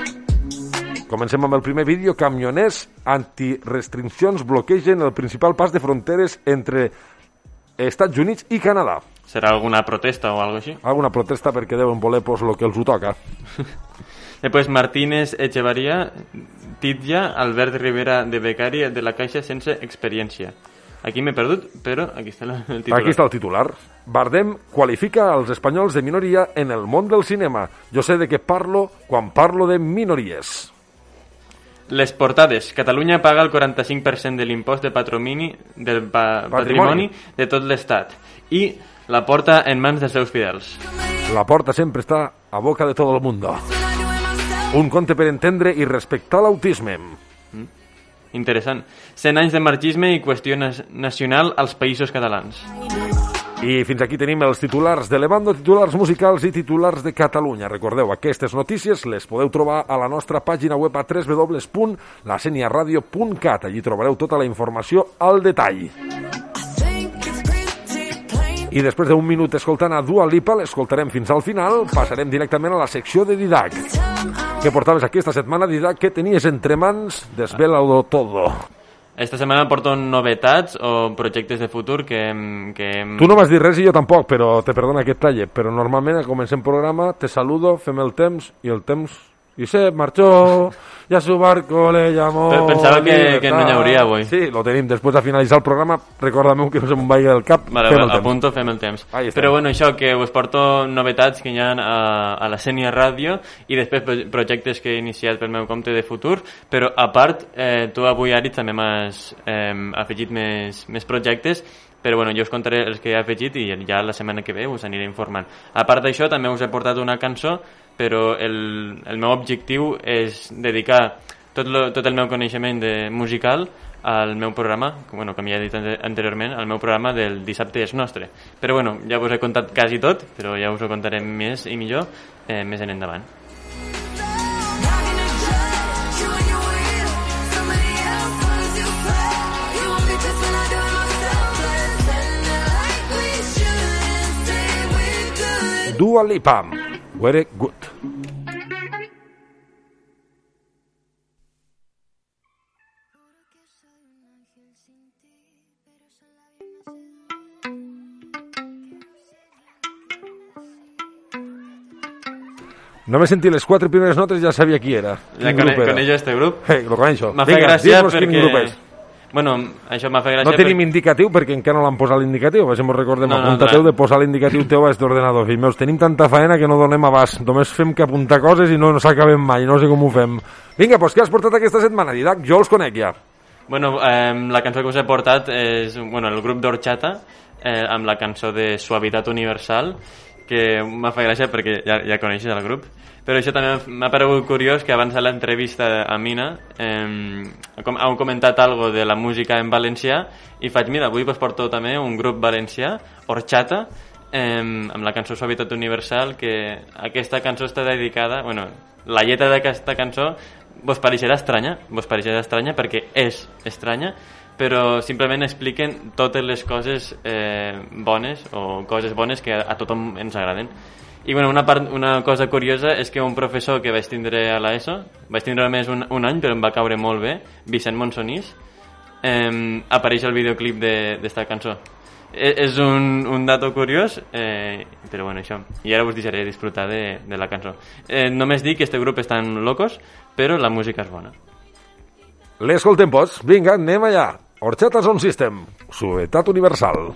Comencem amb el primer vídeo. Camioners antirestriccions bloquegen el principal pas de fronteres entre Estats Units i Canadà. Serà alguna protesta o algo així? Alguna protesta perquè deuen voler pues, lo que els ho toca. Després Martínez Echevarría titlla Albert Rivera de becari de la Caixa sense experiència. Aquí m'he perdut, però aquí està el titular. Aquí està el titular. Bardem qualifica els espanyols de minoria en el món del cinema. Jo sé de què parlo quan parlo de minories. Les portades. Catalunya paga el 45% de l'impost de patrimoni, del pa Patrimoni. patrimoni de tot l'Estat i la porta en mans dels seus fidels. La porta sempre està a boca de tot el mundo. Un conte per entendre i respectar l'autisme. Interessant. 100 anys de marxisme i qüestió nacional als països catalans. I fins aquí tenim els titulars de Levando, titulars musicals i titulars de Catalunya. Recordeu, aquestes notícies les podeu trobar a la nostra pàgina web a www.laseniaradio.cat. Allí trobareu tota la informació al detall. I després d'un minut escoltant a Dua Lipa, l'escoltarem fins al final, passarem directament a la secció de Didac. Què portaves aquesta setmana, Didac? Què tenies entre mans? Desvela-lo todo. Esta setmana porto novetats o projectes de futur que... que Tu no m'has dit res i jo tampoc, però te perdona que et talle. Però normalment comencem programa, te saludo, fem el temps i el temps... I se marchó, y a su barco le llamó... Pe- pensava que- que no hi hauria avui. Sí, lo tenim. Després de finalitzar el programa, recorda-me que no se'm vagi del cap. Vale, fem el temps. apunto, fem el temps. Però bueno, això, que us porto novetats que hi ha a, a la Sènia Ràdio i després pro- projectes que he iniciat pel meu compte de futur, però a part, eh, tu avui, Ari, també m'has eh, afegit més, més projectes però bueno, jo us contaré els que he afegit i ja la setmana que ve us aniré informant. A part d'això, també us he portat una cançó, però el, el meu objectiu és dedicar tot, lo, tot el meu coneixement de musical al meu programa, com, bueno, com ja he dit ante- anteriorment, al meu programa del dissabte és nostre. Però bueno, ja us he contat quasi tot, però ja us ho contaré més i millor eh, més en endavant. Dua Lipa, Very Good. No me sentí les quatre primeres notes i ja sabia qui era. Ja cone, grup era. coneix este grup? Eh, lo coneixo. M'ha fet gràcia perquè... Bueno, això m'ha fet gràcia No tenim indicatiu perquè encara no l'han posat l'indicatiu. Si mos recordem. No, no, Apuntateu clar. de posar l'indicatiu teu a este ordenador. Fill meus, tenim tanta faena que no donem abast. Només fem que apuntar coses i no, no s'acabem mai. No sé com ho fem. Vinga, doncs què has portat aquesta setmana, Didac? Jo els conec ja. Bueno, eh, la cançó que us he portat és bueno, el grup d'Orxata eh, amb la cançó de Suavitat Universal que m'ha fet gràcia perquè ja, ja coneixes el grup però això també m'ha paregut curiós que abans de l'entrevista a Mina eh, heu comentat algo de la música en valencià i faig, mira, avui vos porto també un grup valencià, Orxata eh, amb la cançó Suavitat Universal que aquesta cançó està dedicada bueno, la lletra d'aquesta cançó vos pareixerà estranya, vos pareixerà estranya perquè és estranya, però simplement expliquen totes les coses eh, bones o coses bones que a tothom ens agraden. I bueno, una, part, una cosa curiosa és que un professor que vaig tindre a l'ESO, vaig tindre només un, un any però em va caure molt bé, Vicent Monsonís, eh, apareix al videoclip de- d'esta cançó. E- És un, un dato curiós, eh, però bueno, això. I ara us deixaré disfrutar de, de la cançó. Eh, només dic que este grup estan locos, però la música és bona. L'escoltem, pots? Vinga, anem allà. Orxata Sound System. Suetat universal.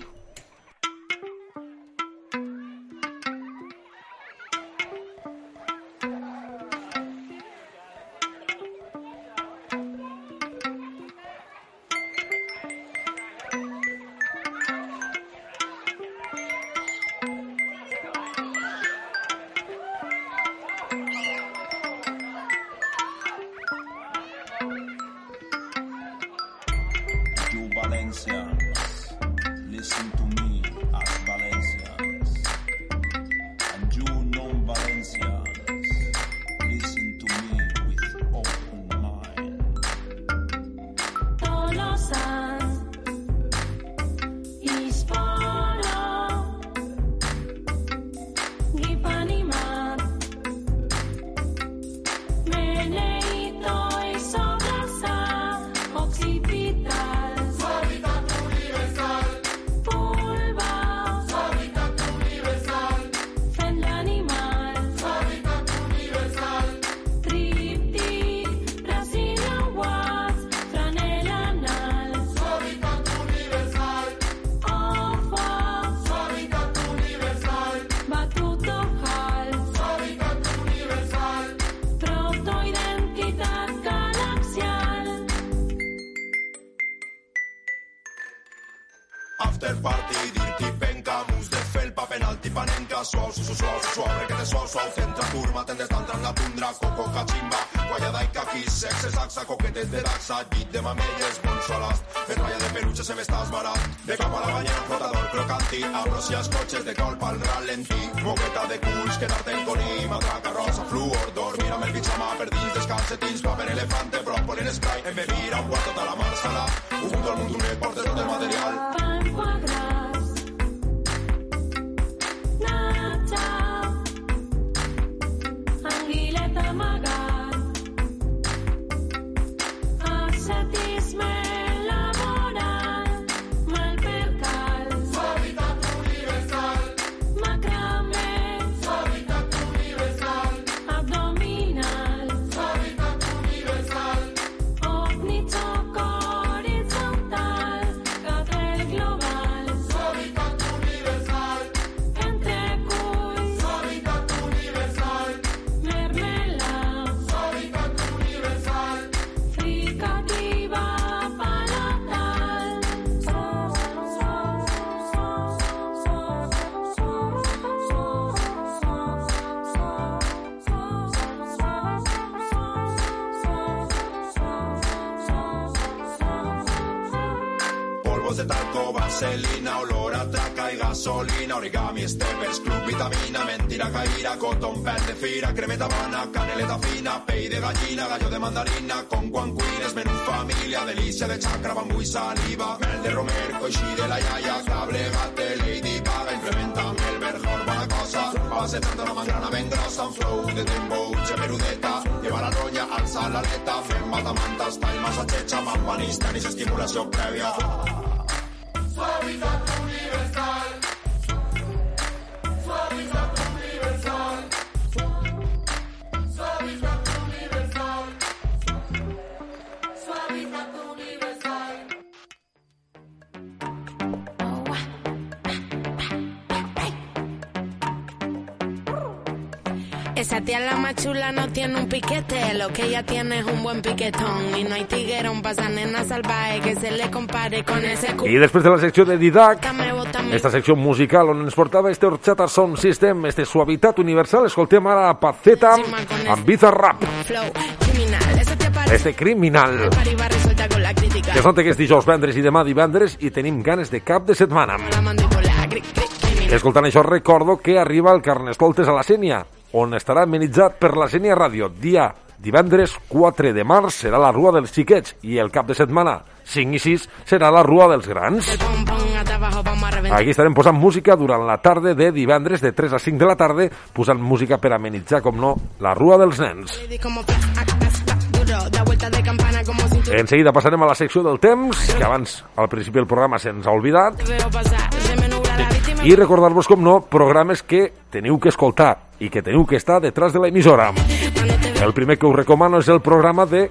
Party, dirty, penca, mus de felpa, penalti, panenca, suau, su, su, suau, su, suau, requete, suau, suau, centra, curva, tendes, tantra, en la tundra, coco, cachimba, guayada y caqui, sexe, saxa, coquetes de daxa, llit de mamelles, monsolast, metralla de peluche, se me estàs barat, de cap a la banyera, flotador, crocanti, abrosias, coches de colpa al ralentí, moqueta de culs, quedarte en coní, matraca, rosa, fluor, dormir amb el pijama, per dins dels calcetins, paper elefante, proponen spray, en beber a un quart tota la marsala, ho junto al mundo, me portes tot el material, origami, steppers, club, vitamina, mentira, caíra, cotton, pet de fira, cremeta habana, caneleta fina, pey de gallina, gallo de mandarina, con guancuines, menú familia, delicia de chacra, bambú y saliva, mel de romer, coixí de la yaya, cable, gate, lady gaga, implementa'm el verjor, bona cosa, base tanto una mangrana ben grossa, un flow de tempo, gemerudeta, lleva la ronya, alça l'aleta, fem matamanta, style massa xetxa, mampanista, ni estimulació prèvia. Suavitat más chula no tiene un piquete, lo que ella tiene es un buen piquetón. Y no hay tiguerón nena salvaje que se le compare con ese cu... I després de la secció de Didac, esta secció musical on ens portava este Horchata Sound System, este Suavitat Universal, escoltem ara a Paceta amb Bizarrap, este criminal. Que es nota que és dijous, vendres i demà divendres i tenim ganes de cap de setmana. Escoltant això, recordo que arriba el Carnestoltes a la Sènia, on estarà amenitzat per la Sènia Ràdio. Dia divendres 4 de març serà la Rua dels Xiquets i el cap de setmana 5 i 6 serà la Rua dels Grans. Aquí estarem posant música durant la tarda de divendres de 3 a 5 de la tarda, posant música per amenitzar, com no, la Rua dels Nens. En seguida passarem a la secció del temps, que abans, al principi del programa, se'ns ha oblidat. I recordar-vos, com no, programes que teniu que escoltar i que teniu que estar detrás de la emissora. El primer que us recomano és el programa de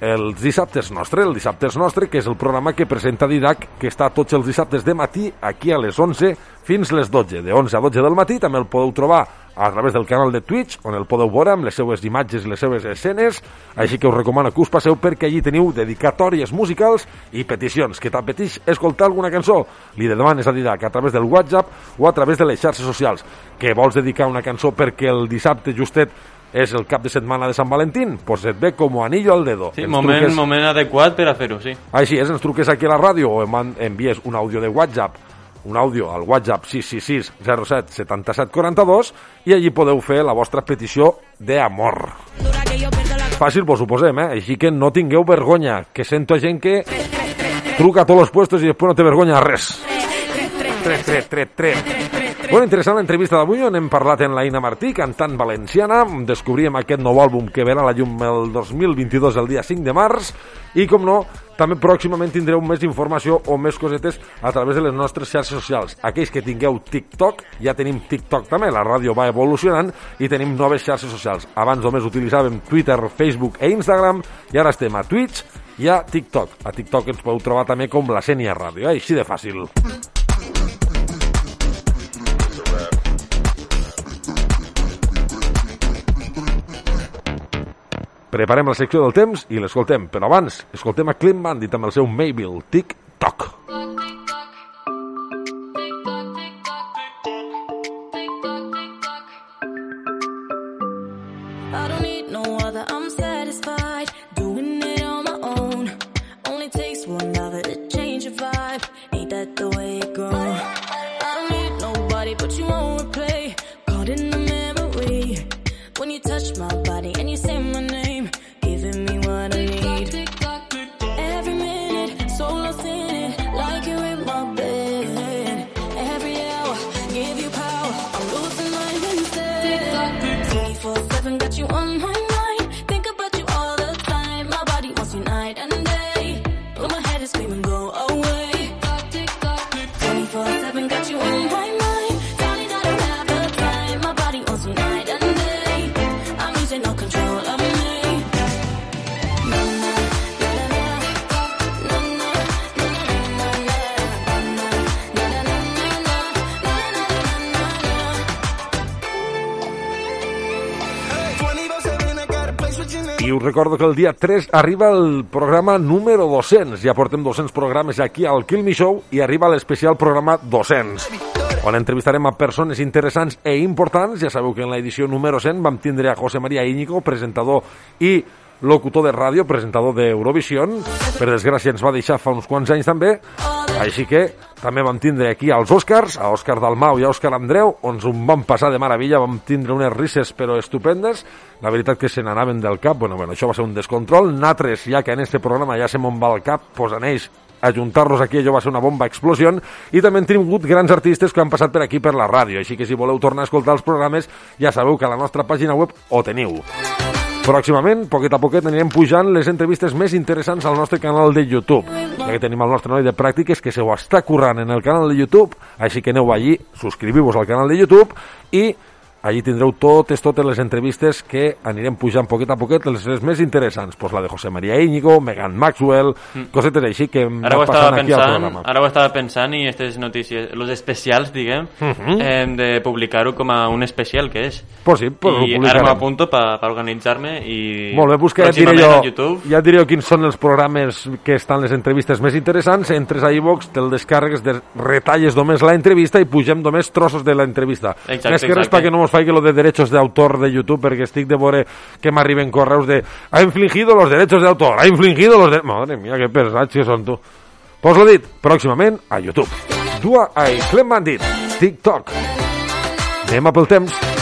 els dissabtes nostre, el dissabtes nostre, que és el programa que presenta Didac, que està tots els dissabtes de matí, aquí a les 11 fins les 12. De 11 a 12 del matí també el podeu trobar a través del canal de Twitch, on el podeu veure amb les seues imatges i les seues escenes, així que us recomano que us passeu perquè allí teniu dedicatòries musicals i peticions, que t'apeteix escoltar alguna cançó. Li demanes a Didac a través del WhatsApp o a través de les xarxes socials, que vols dedicar una cançó perquè el dissabte justet és el cap de setmana de Sant Valentín, pues et ve com anillo al dedo. Sí, Ens moment, truques- moment adequat per a fer-ho, sí. Així és, ens truques aquí a la ràdio o em envies un àudio de WhatsApp, un àudio al WhatsApp 666 07 77 42 i allí podeu fer la vostra petició d'amor. Fàcil, vos ho posem, eh? Així que no tingueu vergonya, que sento gent que truca a tots els puestos i després no té vergonya de res. Tret, tret, tret, tret. Bueno, interessant l'entrevista d'avui on hem parlat en la Ina Martí, cantant valenciana. Descobríem aquest nou àlbum que verà la llum el 2022, el dia 5 de març. I, com no, també pròximament tindreu més informació o més cosetes a través de les nostres xarxes socials. Aquells que tingueu TikTok, ja tenim TikTok també, la ràdio va evolucionant i tenim noves xarxes socials. Abans només utilitzàvem Twitter, Facebook e Instagram i ara estem a Twitch i a TikTok. A TikTok ens podeu trobar també com la Sènia Ràdio, eh? així de fàcil. Preparem la secció del temps i l'escoltem, però abans escoltem a Clean Bandit amb el seu Mayville Tic-Toc. I recordo que el dia 3 arriba el programa número 200. Ja portem 200 programes aquí al Kill Me Show i arriba l'especial programa 200 on entrevistarem a persones interessants e importants. Ja sabeu que en l'edició número 100 vam tindre a José María Íñigo, presentador i locutor de ràdio, presentador d'Eurovision. Per desgràcia ens va deixar fa uns quants anys també. Així que també vam tindre aquí als Oscars, a Òscar Dalmau i a Òscar Andreu, on ho vam passar de meravella, vam tindre unes risses però estupendes, la veritat que se n'anaven del cap, bueno, bueno, això va ser un descontrol, natres, ja que en este programa ja se m'on va el cap, pues aneix ajuntar-nos aquí, allò va ser una bomba explosió, i també hem tingut grans artistes que han passat per aquí per la ràdio, així que si voleu tornar a escoltar els programes, ja sabeu que a la nostra pàgina web ho teniu. Pròximament, poquet a poquet, anirem pujant les entrevistes més interessants al nostre canal de YouTube. Ja que tenim el nostre noi de pràctiques que se ho està currant en el canal de YouTube, així que aneu allí, subscriviu-vos al canal de YouTube i allí tindreu totes, totes les entrevistes que anirem pujant poquet a poquet, les, les més interessants. Pues la de José María Íñigo, Megan Maxwell, cosetes així que Ara ho estava aquí al pensant, programa. ara ho estava pensant i aquestes notícies, los especials, diguem, Mhm. hem de publicar-ho com a un especial que és. Pues sí, pues I ara m'apunto per pa organitzar-me i Molt bé, que ja et diré jo, YouTube. ja et diré quins són els programes que estan les entrevistes més interessants, entres a iVox, te'l descàrregues, de retalles només la entrevista i pugem només trossos de l'entrevista. Exacte, Més que res perquè no mos faigui lo de derechos de autor de YouTube, perquè estic de veure que m'arriben correus de ha infligido los derechos de autor, ha infligido los de... Madre mía, que pesats que són tu. Pues lo dit, pròximament a YouTube. Dua ai Clem Bandit, TikTok. Anem a pel temps.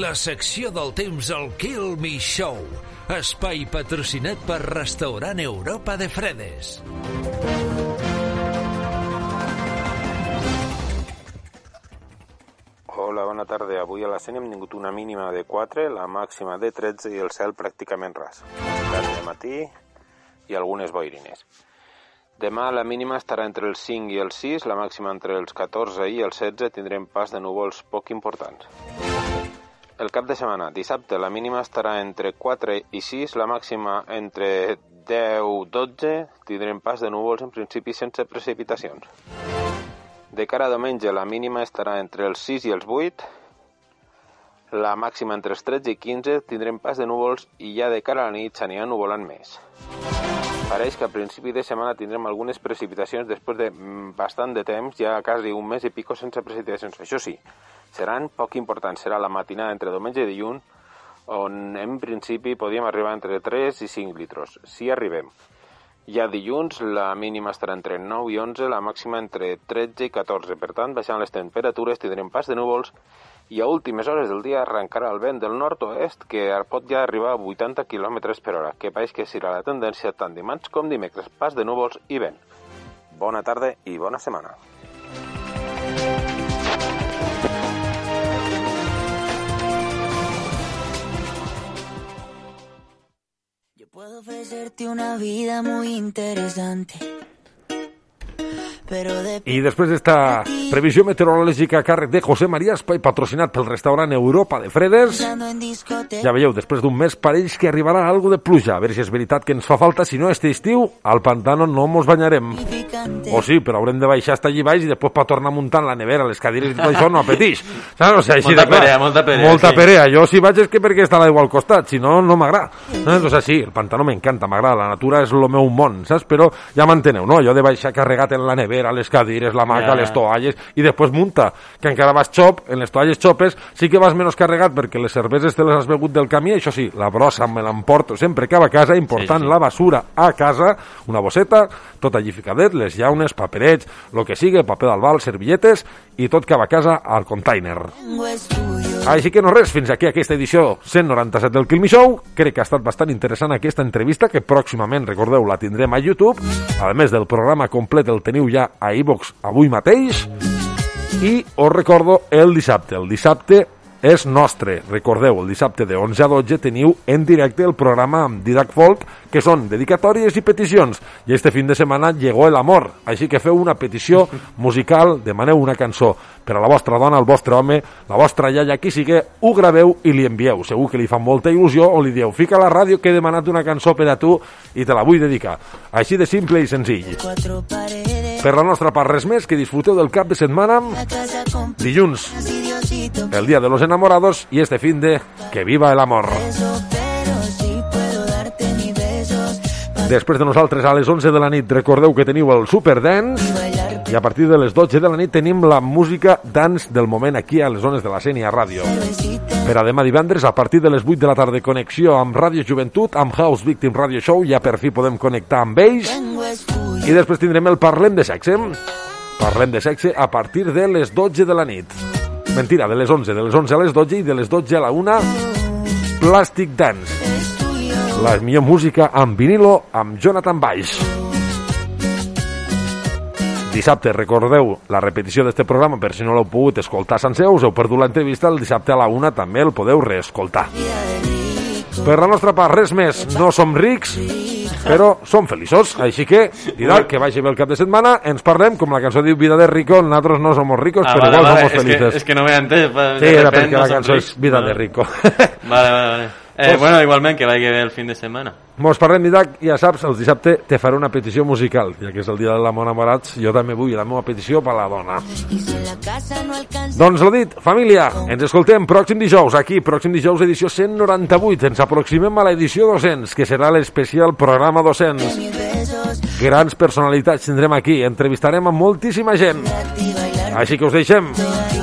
La secció del temps al Kill Me Show. Espai patrocinat per Restaurant Europa de Fredes. Hola, bona tarda. Avui a la Senya hem tingut una mínima de 4, la màxima de 13 i el cel pràcticament ras. Tant de matí i algunes boirines. Demà la mínima estarà entre els 5 i els 6, la màxima entre els 14 i els 16, tindrem pas de núvols poc importants. El cap de setmana, dissabte, la mínima estarà entre 4 i 6, la màxima entre 10 i 12, tindrem pas de núvols en principi sense precipitacions. De cara a diumenge, la mínima estarà entre els 6 i els 8, la màxima entre els 13 i 15, tindrem pas de núvols i ja de cara a la nit s'anirà nuvolant més. Pareix que a principi de setmana tindrem algunes precipitacions després de mm, bastant de temps, ja quasi un mes i pico sense precipitacions. Això sí, seran poc importants. Serà la matinada entre diumenge i dilluns, on en principi podíem arribar entre 3 i 5 litros, si arribem. Ja dilluns la mínima estarà entre 9 i 11, la màxima entre 13 i 14. Per tant, baixant les temperatures, tindrem pas de núvols i a últimes hores del dia arrencarà el vent del nord-oest que pot ja arribar a 80 km per hora, que pareix que serà la tendència tant dimarts com dimecres, pas de núvols i vent. Bona tarda i bona setmana. Puedo ofrecerte una vida muy interesante. I després d'esta previsió meteorològica a càrrec de José María Espai, patrocinat pel restaurant Europa de Fredes, ja veieu, després d'un mes pareix que arribarà algo de pluja. A veure si és veritat que ens fa falta. Si no, este estiu, al pantano no mos banyarem. O sí, però haurem de baixar hasta allí baix i després per tornar muntant la nevera, les cadires i tot això no apeteix. Saps? O sigui, així Molta de clar. perea, molta perea, Molta sí. perea. Jo si vaig és que perquè està l'aigua al costat, si no, no m'agrada. Sigui, sí, el pantano m'encanta, m'agrada, la natura és el meu món, saps? Però ja m'enteneu, no? Jo de baixar carregat en la nevera, les cadires, la maca, Ja. les toalles, i després munta, que encara vas xop, en les toalles xopes, sí que vas menys carregat perquè les cerveses te les has begut del camí, això sí, la brossa me l'emporto sempre que va a casa, important, Sí, sí. la basura a casa, una bosseta, tot allí ficadet, les llaunes, paperets, lo que sigui, paper d'albal, servilletes, i tot que va a casa al container. Tengo tuyo. Així que no res, fins aquí aquesta edició 197 del Me Show. Crec que ha estat bastant interessant aquesta entrevista, que pròximament, recordeu, la tindrem a YouTube. A més del programa complet el teniu ja a iVox avui mateix. I us recordo el dissabte. El dissabte és nostre. Recordeu, el dissabte de 11 a 12 teniu en directe el programa amb Didac Folk, que són dedicatòries i peticions. I este fin de setmana llegó el amor. Així que feu una petició musical, demaneu una cançó per a la vostra dona, el vostre home, la vostra iaia, qui sigui, ho graveu i li envieu. Segur que li fa molta il·lusió o li dieu, fica a la ràdio que he demanat una cançó per a tu i te la vull dedicar. Així de simple i senzill. Per la nostra part, res més, que disfruteu del cap de setmana. La casa con Dilluns. El Día de los Enamorados y este fin de Que viva el amor. Després de nosaltres a les 11 de la nit recordeu que teniu el Super Dance I a partir de les 12 de la nit tenim la música dance del moment aquí a les zones de la Sènia Ràdio. Per a demà divendres, a partir de les 8 de la tarda, connexió amb Ràdio Joventut, amb House Victim Radio Show, ja per fi podem connectar amb ells. I després tindrem el Parlem de Sexe. Parlem de sexe a partir de les 12 de la nit. Mentira, de les 11, de les 11 a les 12 i de les 12 a la 1, Plastic Dance. La millor música amb vinilo amb Jonathan Baix. Dissabte, recordeu la repetició d'aquest programa per si no l'heu pogut escoltar sencer, us heu perdut l'entrevista, el dissabte a la una també el podeu reescoltar. Per la nostra part, res més, no som rics, però som feliços, així que, Didac, que vagi bé el cap de setmana, ens parlem, com la cançó diu Vida de Rico, nosaltres no somos ricos, Ah, però vale, igual vale, somos es que, felices. es que no me antes. Sí, era perquè la cançó és Vida de Rico. Vale, vale, vale. Eh, bueno, igualment, que vagi bé el fin de setmana. Mos parlem, Didac, ja saps, el dissabte te faré una petició musical, ja que és el dia de l'amor enamorats, jo també vull la meva petició per la dona. No alcanza. Doncs lo dit, família, ens escoltem pròxim dijous, aquí, pròxim dijous, edició 198. Ens aproximem a l'edició 200, que serà l'especial programa 200. Grans personalitats tindrem aquí, entrevistarem a moltíssima gent. Així que us deixem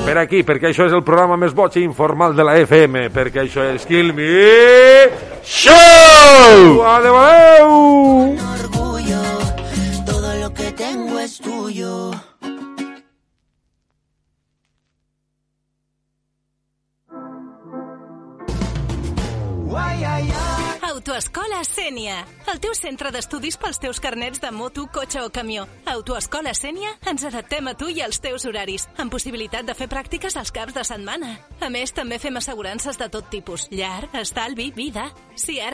per aquí, perquè això és el programa més boig i informal de la FM, perquè això és Kill Me Show! Adeu, adeu! Todo lo que tengo es tuyo. Autoescola Sènia, el teu centre d'estudis pels teus carnets de moto, cotxe o camió. Autoescola Sènia ens adaptem a tu i als teus horaris, amb possibilitat de fer pràctiques als caps de setmana. A més, també fem assegurances de tot tipus, llar, estalvi, vida. Si ara